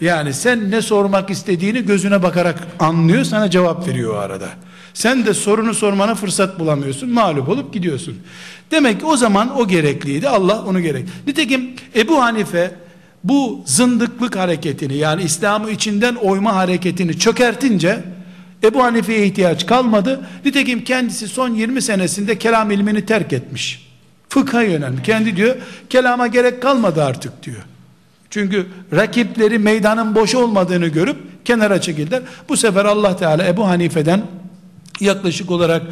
Speaker 1: Yani sen ne sormak istediğini gözüne bakarak anlıyor, sana cevap veriyor o arada. Sen de sorunu sormana fırsat bulamıyorsun, mağlup olup gidiyorsun. Demek ki o zaman o gerekliydi, Allah onu gerek. Nitekim Ebu Hanife bu zındıklık hareketini yani İslam'ı içinden oyma hareketini çökertince Ebu Hanife'ye ihtiyaç kalmadı. Nitekim kendisi son 20 senesinde kelam ilmini terk etmiş. Fıkha yönelmiş. Kendi diyor kelama gerek kalmadı artık diyor. Çünkü rakipleri meydanın boş olmadığını görüp kenara çekildiler. Bu sefer Allah Teala Ebu Hanife'den yaklaşık olarak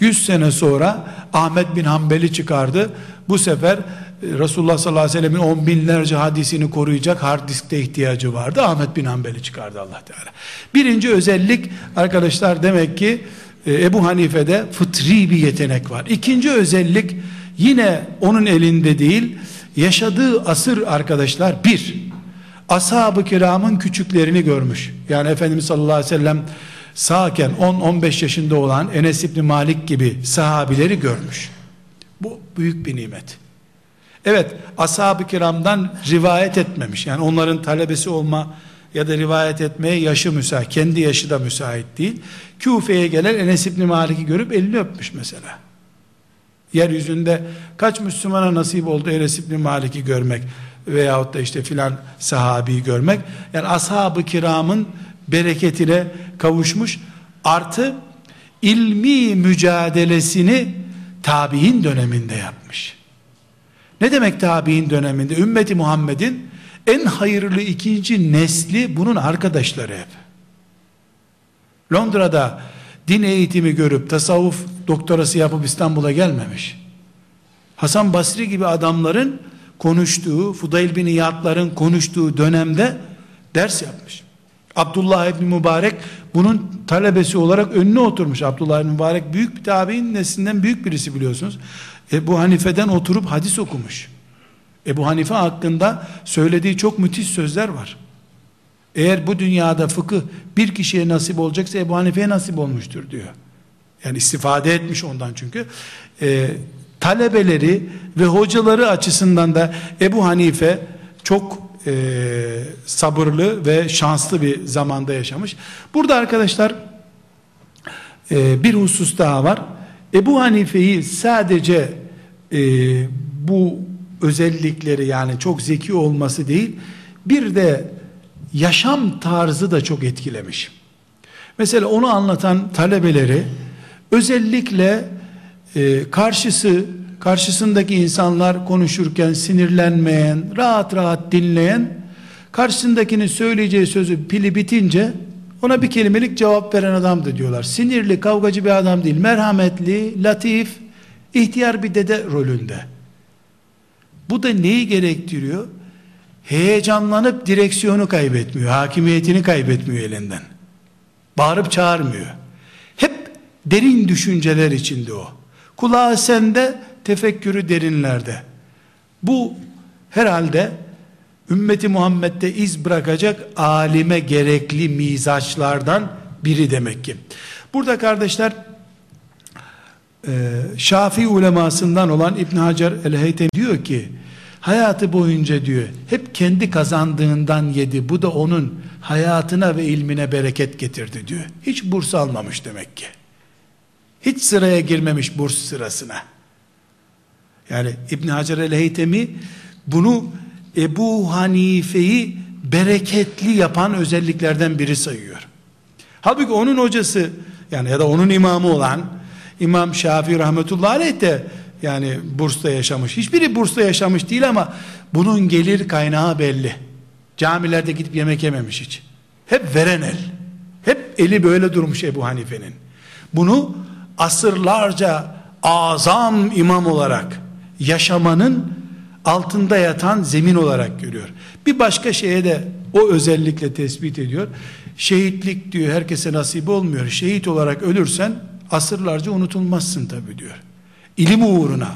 Speaker 1: 100 sene sonra Ahmet bin Hanbel'i çıkardı. Bu sefer Resulullah sallallahu aleyhi ve sellemin on binlerce hadisini koruyacak hard diskte ihtiyacı vardı. Ahmet bin Hanbel'i çıkardı Allah Teala. Birinci özellik arkadaşlar demek ki e, Ebu Hanife'de fıtri bir yetenek var. İkinci özellik yine onun elinde değil yaşadığı asır arkadaşlar bir ashab-ı kiramın küçüklerini görmüş. Yani Efendimiz sallallahu aleyhi ve sellem sağken 10-15 yaşında olan Enes İbni Malik gibi sahabileri görmüş. Bu büyük bir nimet. Evet ashab-ı kiramdan rivayet etmemiş. Yani onların talebesi olma ya da rivayet etmeye yaşı müsait. Kendi yaşı da müsait değil. Küfe'ye gelen Enes İbni Malik'i görüp elini öpmüş mesela. Yeryüzünde kaç Müslümana nasip oldu Enes İbni Malik'i görmek veyahut da işte filan sahabiyi görmek. Yani ashab-ı kiramın bereketine kavuşmuş. Artı ilmi mücadelesini tabi'in döneminde yapmış. Ne demek tabi'in döneminde? Ümmeti Muhammed'in en hayırlı ikinci nesli bunun arkadaşları hep. Londra'da din eğitimi görüp tasavvuf doktorası yapıp İstanbul'a gelmemiş. Hasan Basri gibi adamların konuştuğu, Fudayl bin İyadların konuştuğu dönemde ders yapmış. Abdullah ibn Mübarek bunun talebesi olarak önüne oturmuş. Abdullah ibn Mübarek büyük bir tabi'in neslinden büyük birisi biliyorsunuz. Ebu Hanife'den oturup hadis okumuş. Ebu Hanife hakkında söylediği çok müthiş sözler var. Eğer bu dünyada fıkıh bir kişiye nasip olacaksa Ebu Hanife'ye nasip olmuştur diyor. Yani istifade etmiş ondan çünkü. Ee, talebeleri ve hocaları açısından da Ebu Hanife çok e, sabırlı ve şanslı bir zamanda yaşamış. Burada arkadaşlar e, bir husus daha var. Ebu Hanife'yi sadece e, bu özellikleri yani çok zeki olması değil bir de yaşam tarzı da çok etkilemiş. Mesela onu anlatan talebeleri özellikle e, karşısı karşısındaki insanlar konuşurken sinirlenmeyen, rahat rahat dinleyen, karşısındakinin söyleyeceği sözü pili bitince ona bir kelimelik cevap veren adamdı diyorlar. Sinirli, kavgacı bir adam değil, merhametli, latif, ihtiyar bir dede rolünde. Bu da neyi gerektiriyor? Heyecanlanıp direksiyonu kaybetmiyor, hakimiyetini kaybetmiyor elinden. Bağırıp çağırmıyor. Hep derin düşünceler içinde o. Kulağı sende, tefekkürü derinlerde. Bu herhalde ümmeti Muhammed'de iz bırakacak alime gerekli mizaçlardan biri demek ki. Burada kardeşler e, Şafii ulemasından olan İbn Hacer el-Heytem diyor ki hayatı boyunca diyor hep kendi kazandığından yedi bu da onun hayatına ve ilmine bereket getirdi diyor. Hiç burs almamış demek ki. Hiç sıraya girmemiş burs sırasına. Yani İbn Hacer el-Heytemi bunu Ebu Hanife'yi bereketli yapan özelliklerden biri sayıyor. Halbuki onun hocası yani ya da onun imamı olan İmam Şafii rahmetullahi aleyh de yani Burs'ta yaşamış. Hiçbiri Burs'ta yaşamış değil ama bunun gelir kaynağı belli. Camilerde gidip yemek yememiş hiç. Hep veren el. Hep eli böyle durmuş Ebu Hanife'nin. Bunu asırlarca azam imam olarak yaşamanın altında yatan zemin olarak görüyor. Bir başka şeye de o özellikle tespit ediyor. Şehitlik diyor herkese nasip olmuyor. Şehit olarak ölürsen asırlarca unutulmazsın tabi diyor. İlim uğruna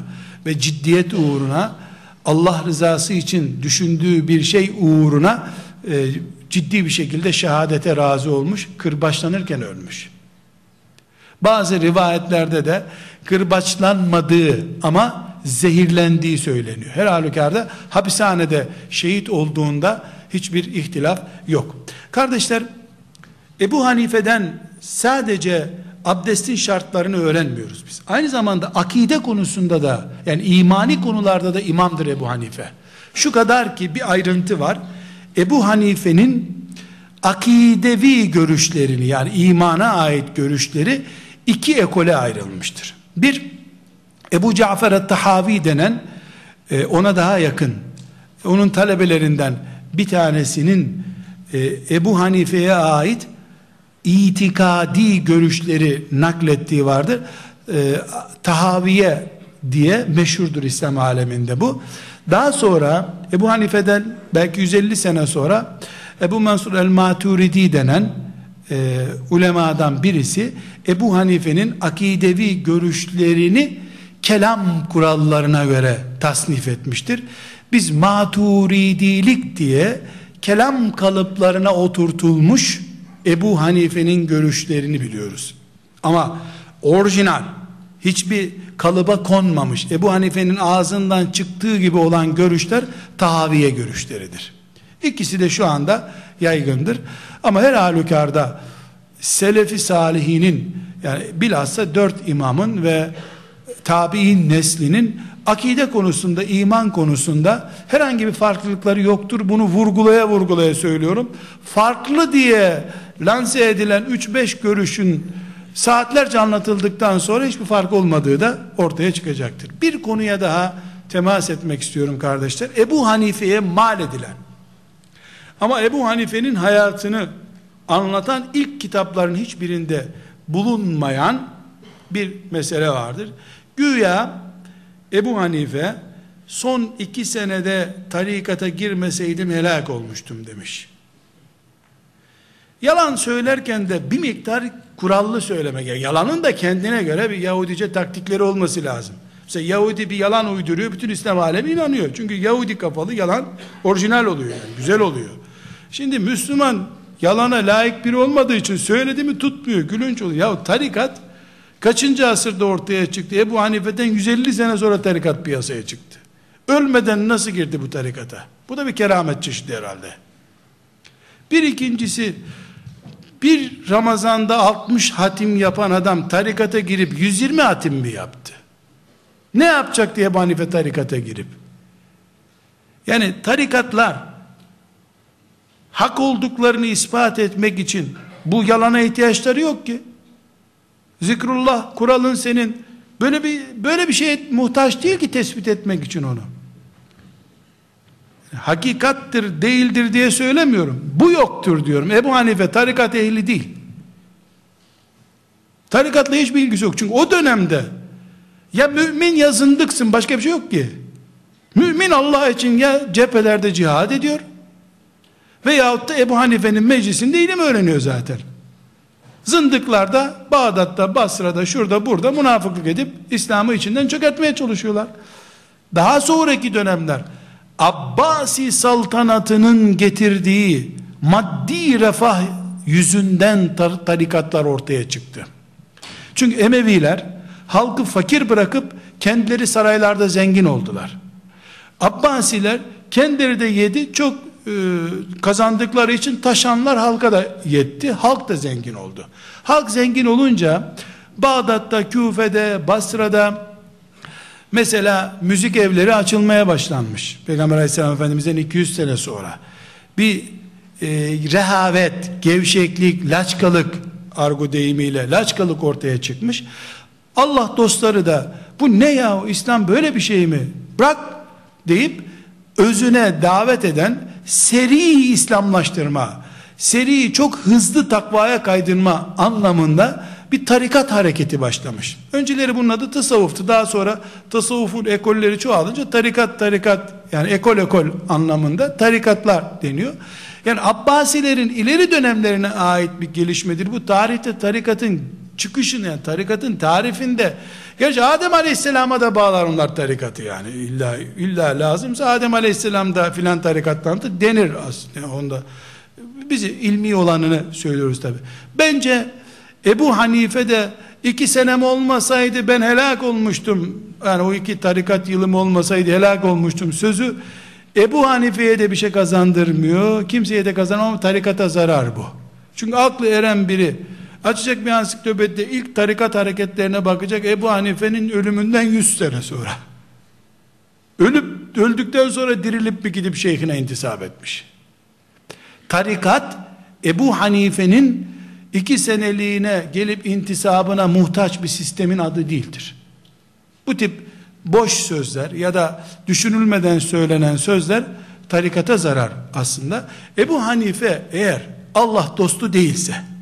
Speaker 1: ve ciddiyet uğruna Allah rızası için düşündüğü bir şey uğruna e, ciddi bir şekilde şehadete razı olmuş, kırbaçlanırken ölmüş. Bazı rivayetlerde de kırbaçlanmadığı ama zehirlendiği söyleniyor. Her halükarda hapishanede şehit olduğunda hiçbir ihtilaf yok. Kardeşler Ebu Hanife'den sadece abdestin şartlarını öğrenmiyoruz biz. Aynı zamanda akide konusunda da yani imani konularda da imamdır Ebu Hanife. Şu kadar ki bir ayrıntı var. Ebu Hanife'nin akidevi görüşlerini yani imana ait görüşleri iki ekole ayrılmıştır. Bir, Ebu Cafer et-Tahavi denen e, ona daha yakın, onun talebelerinden bir tanesinin e, Ebu Hanife'ye ait itikadi görüşleri naklettiği vardır. E, tahaviye diye meşhurdur İslam aleminde bu. Daha sonra Ebu Hanife'den belki 150 sene sonra Ebu Mansur el-Maturidi denen e, ulemadan birisi Ebu Hanife'nin akidevi görüşlerini kelam kurallarına göre tasnif etmiştir. Biz maturidilik diye kelam kalıplarına oturtulmuş Ebu Hanife'nin görüşlerini biliyoruz. Ama orijinal hiçbir kalıba konmamış Ebu Hanife'nin ağzından çıktığı gibi olan görüşler tahaviye görüşleridir. İkisi de şu anda yaygındır. Ama her halükarda Selefi salihinin yani bilhassa dört imamın ve tabi'in neslinin akide konusunda, iman konusunda herhangi bir farklılıkları yoktur. Bunu vurgulaya vurgulaya söylüyorum. Farklı diye lanse edilen 3-5 görüşün saatlerce anlatıldıktan sonra hiçbir fark olmadığı da ortaya çıkacaktır. Bir konuya daha temas etmek istiyorum kardeşler. Ebu Hanife'ye mal edilen ama Ebu Hanife'nin hayatını anlatan ilk kitapların hiçbirinde bulunmayan bir mesele vardır. Güya Ebu Hanife son iki senede tarikata girmeseydim helak olmuştum demiş. Yalan söylerken de bir miktar kurallı söylemek. Yalanın da kendine göre bir Yahudice taktikleri olması lazım. Mesela Yahudi bir yalan uyduruyor, bütün İslam alemi inanıyor. Çünkü Yahudi kafalı yalan orijinal oluyor yani, güzel oluyor. Şimdi Müslüman yalana layık biri olmadığı için söyledi mi tutmuyor, gülünç oluyor. Ya tarikat kaçıncı asırda ortaya çıktı? Ebu Hanife'den 150 sene sonra tarikat piyasaya çıktı. Ölmeden nasıl girdi bu tarikata? Bu da bir keramet çeşidi herhalde. Bir ikincisi bir Ramazan'da 60 hatim yapan adam tarikata girip 120 hatim mi yaptı? Ne yapacak diye Ebu Hanife tarikata girip? Yani tarikatlar hak olduklarını ispat etmek için bu yalana ihtiyaçları yok ki. Zikrullah kuralın senin. Böyle bir böyle bir şeye muhtaç değil ki tespit etmek için onu. Hakikattir, değildir diye söylemiyorum. Bu yoktur diyorum. Ebu Hanife tarikat ehli değil. Tarikatla hiçbir ilgisi yok. Çünkü o dönemde ya mümin ya zındıksın başka bir şey yok ki. Mümin Allah için ya cephelerde cihad ediyor veyahut da Ebu Hanife'nin meclisinde ilim öğreniyor zaten. Zındıklar da Bağdat'ta, Basra'da, şurada, burada münafıklık edip İslam'ı içinden çökertmeye çalışıyorlar. Daha sonraki dönemler Abbasi saltanatının getirdiği maddi refah yüzünden tar tarikatlar ortaya çıktı. Çünkü Emeviler halkı fakir bırakıp kendileri saraylarda zengin oldular. Abbasiler kendileri de yedi çok e, kazandıkları için taşanlar halka da yetti. Halk da zengin oldu. Halk zengin olunca Bağdat'ta, Küfe'de, Basra'da mesela müzik evleri açılmaya başlanmış. Peygamber Aleyhisselam Efendimiz'den 200 sene sonra. Bir e, rehavet, gevşeklik, laçkalık argo deyimiyle laçkalık ortaya çıkmış. Allah dostları da bu ne ya İslam böyle bir şey mi? Bırak deyip özüne davet eden seri İslamlaştırma, seri çok hızlı takvaya kaydırma anlamında bir tarikat hareketi başlamış. Önceleri bunun adı tasavvuftu. Daha sonra tasavvufun ekolleri çoğalınca tarikat tarikat yani ekol ekol anlamında tarikatlar deniyor. Yani Abbasilerin ileri dönemlerine ait bir gelişmedir. Bu tarihte tarikatın çıkışını yani tarikatın tarifinde gerçi Adem Aleyhisselam'a da bağlar onlar tarikatı yani. İlla illa lazımsa Adem Aleyhisselam da filan tarikattan da denir aslında. Onda bizi ilmi olanını söylüyoruz tabi bence Ebu Hanife de iki senem olmasaydı ben helak olmuştum. Yani o iki tarikat yılım olmasaydı helak olmuştum sözü Ebu Hanife'ye de bir şey kazandırmıyor. Kimseye de kazanamıyor tarikata zarar bu. Çünkü aklı eren biri Açacak bir ansiklopedide ilk tarikat hareketlerine bakacak Ebu Hanife'nin ölümünden 100 sene sonra. Ölüp öldükten sonra dirilip bir gidip şeyhine intisap etmiş. Tarikat Ebu Hanife'nin iki seneliğine gelip intisabına muhtaç bir sistemin adı değildir. Bu tip boş sözler ya da düşünülmeden söylenen sözler tarikata zarar aslında. Ebu Hanife eğer Allah dostu değilse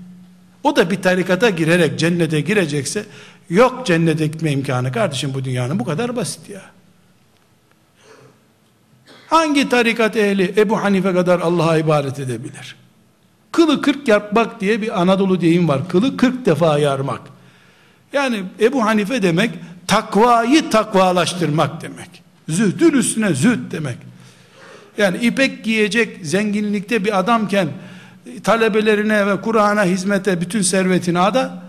Speaker 1: o da bir tarikata girerek cennete girecekse yok cennete gitme imkanı kardeşim bu dünyanın bu kadar basit ya. Hangi tarikat ehli Ebu Hanife kadar Allah'a ibadet edebilir? Kılı kırk yarmak diye bir Anadolu deyim var. Kılı kırk defa yarmak. Yani Ebu Hanife demek takvayı takvalaştırmak demek. Zühdün üstüne zühd demek. Yani ipek giyecek zenginlikte bir adamken talebelerine ve Kur'an'a hizmete bütün servetini ada.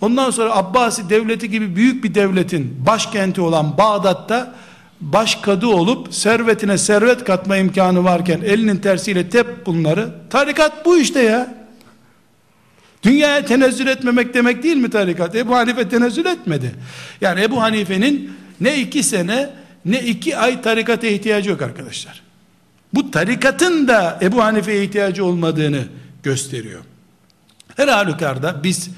Speaker 1: Ondan sonra Abbasi devleti gibi büyük bir devletin başkenti olan Bağdat'ta başkadı olup servetine servet katma imkanı varken elinin tersiyle tep bunları. Tarikat bu işte ya. Dünyaya tenezzül etmemek demek değil mi tarikat? Ebu Hanife tenezzül etmedi. Yani Ebu Hanife'nin ne iki sene ne iki ay tarikata ihtiyacı yok arkadaşlar. Bu tarikatın da Ebu Hanife'ye ihtiyacı olmadığını gösteriyor. Her halükarda biz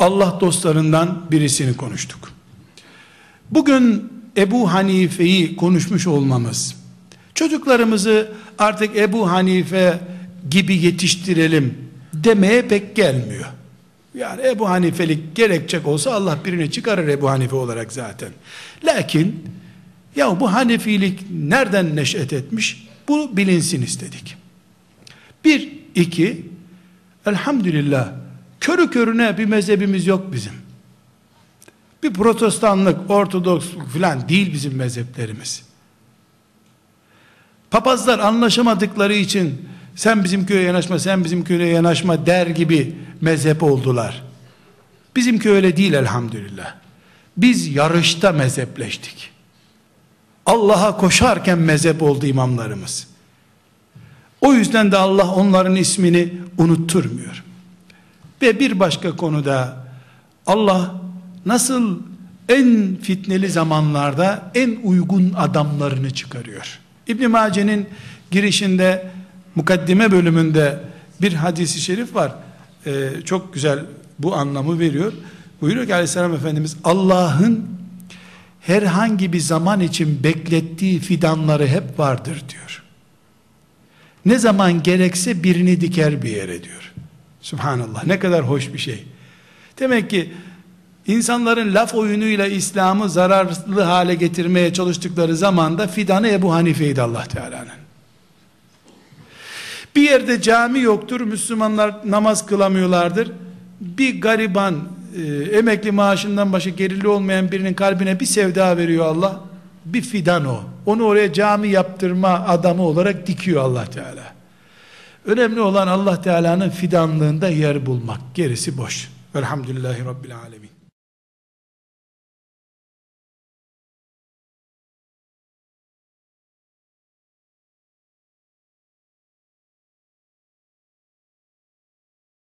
Speaker 1: Allah dostlarından birisini konuştuk. Bugün Ebu Hanife'yi konuşmuş olmamız, çocuklarımızı artık Ebu Hanife gibi yetiştirelim demeye pek gelmiyor. Yani Ebu Hanifelik gerekecek olsa Allah birini çıkarır Ebu Hanife olarak zaten. Lakin ya bu Hanefilik nereden neşet etmiş? Bu bilinsin istedik. Bir, iki, elhamdülillah körü körüne bir mezhebimiz yok bizim. Bir protestanlık, ortodoksluk filan değil bizim mezheplerimiz. Papazlar anlaşamadıkları için sen bizim köye yanaşma, sen bizim köye yanaşma der gibi mezhep oldular. Bizimki öyle değil elhamdülillah. Biz yarışta mezhepleştik. Allah'a koşarken mezhep oldu imamlarımız. O yüzden de Allah onların ismini unutturmuyor. Ve bir başka konuda Allah nasıl en fitneli zamanlarda en uygun adamlarını çıkarıyor. İbn Mace'nin girişinde mukaddime bölümünde bir hadisi şerif var. Ee, çok güzel bu anlamı veriyor. Buyuruyor ki aleyhisselam Efendimiz Allah'ın herhangi bir zaman için beklettiği fidanları hep vardır diyor. Ne zaman gerekse birini diker bir yere diyor. Subhanallah ne kadar hoş bir şey. Demek ki insanların laf oyunuyla İslam'ı zararlı hale getirmeye çalıştıkları zaman da fidanı Ebu Hanife'ydi Allah Teala'nın. Bir yerde cami yoktur, Müslümanlar namaz kılamıyorlardır. Bir gariban, e, emekli maaşından başka gerili olmayan birinin kalbine bir sevda veriyor Allah. Bir fidan o. Onu oraya cami yaptırma adamı olarak dikiyor Allah Teala. Önemli olan Allah Teala'nın fidanlığında yer bulmak. Gerisi boş. Velhamdülillahi Rabbil Alemin.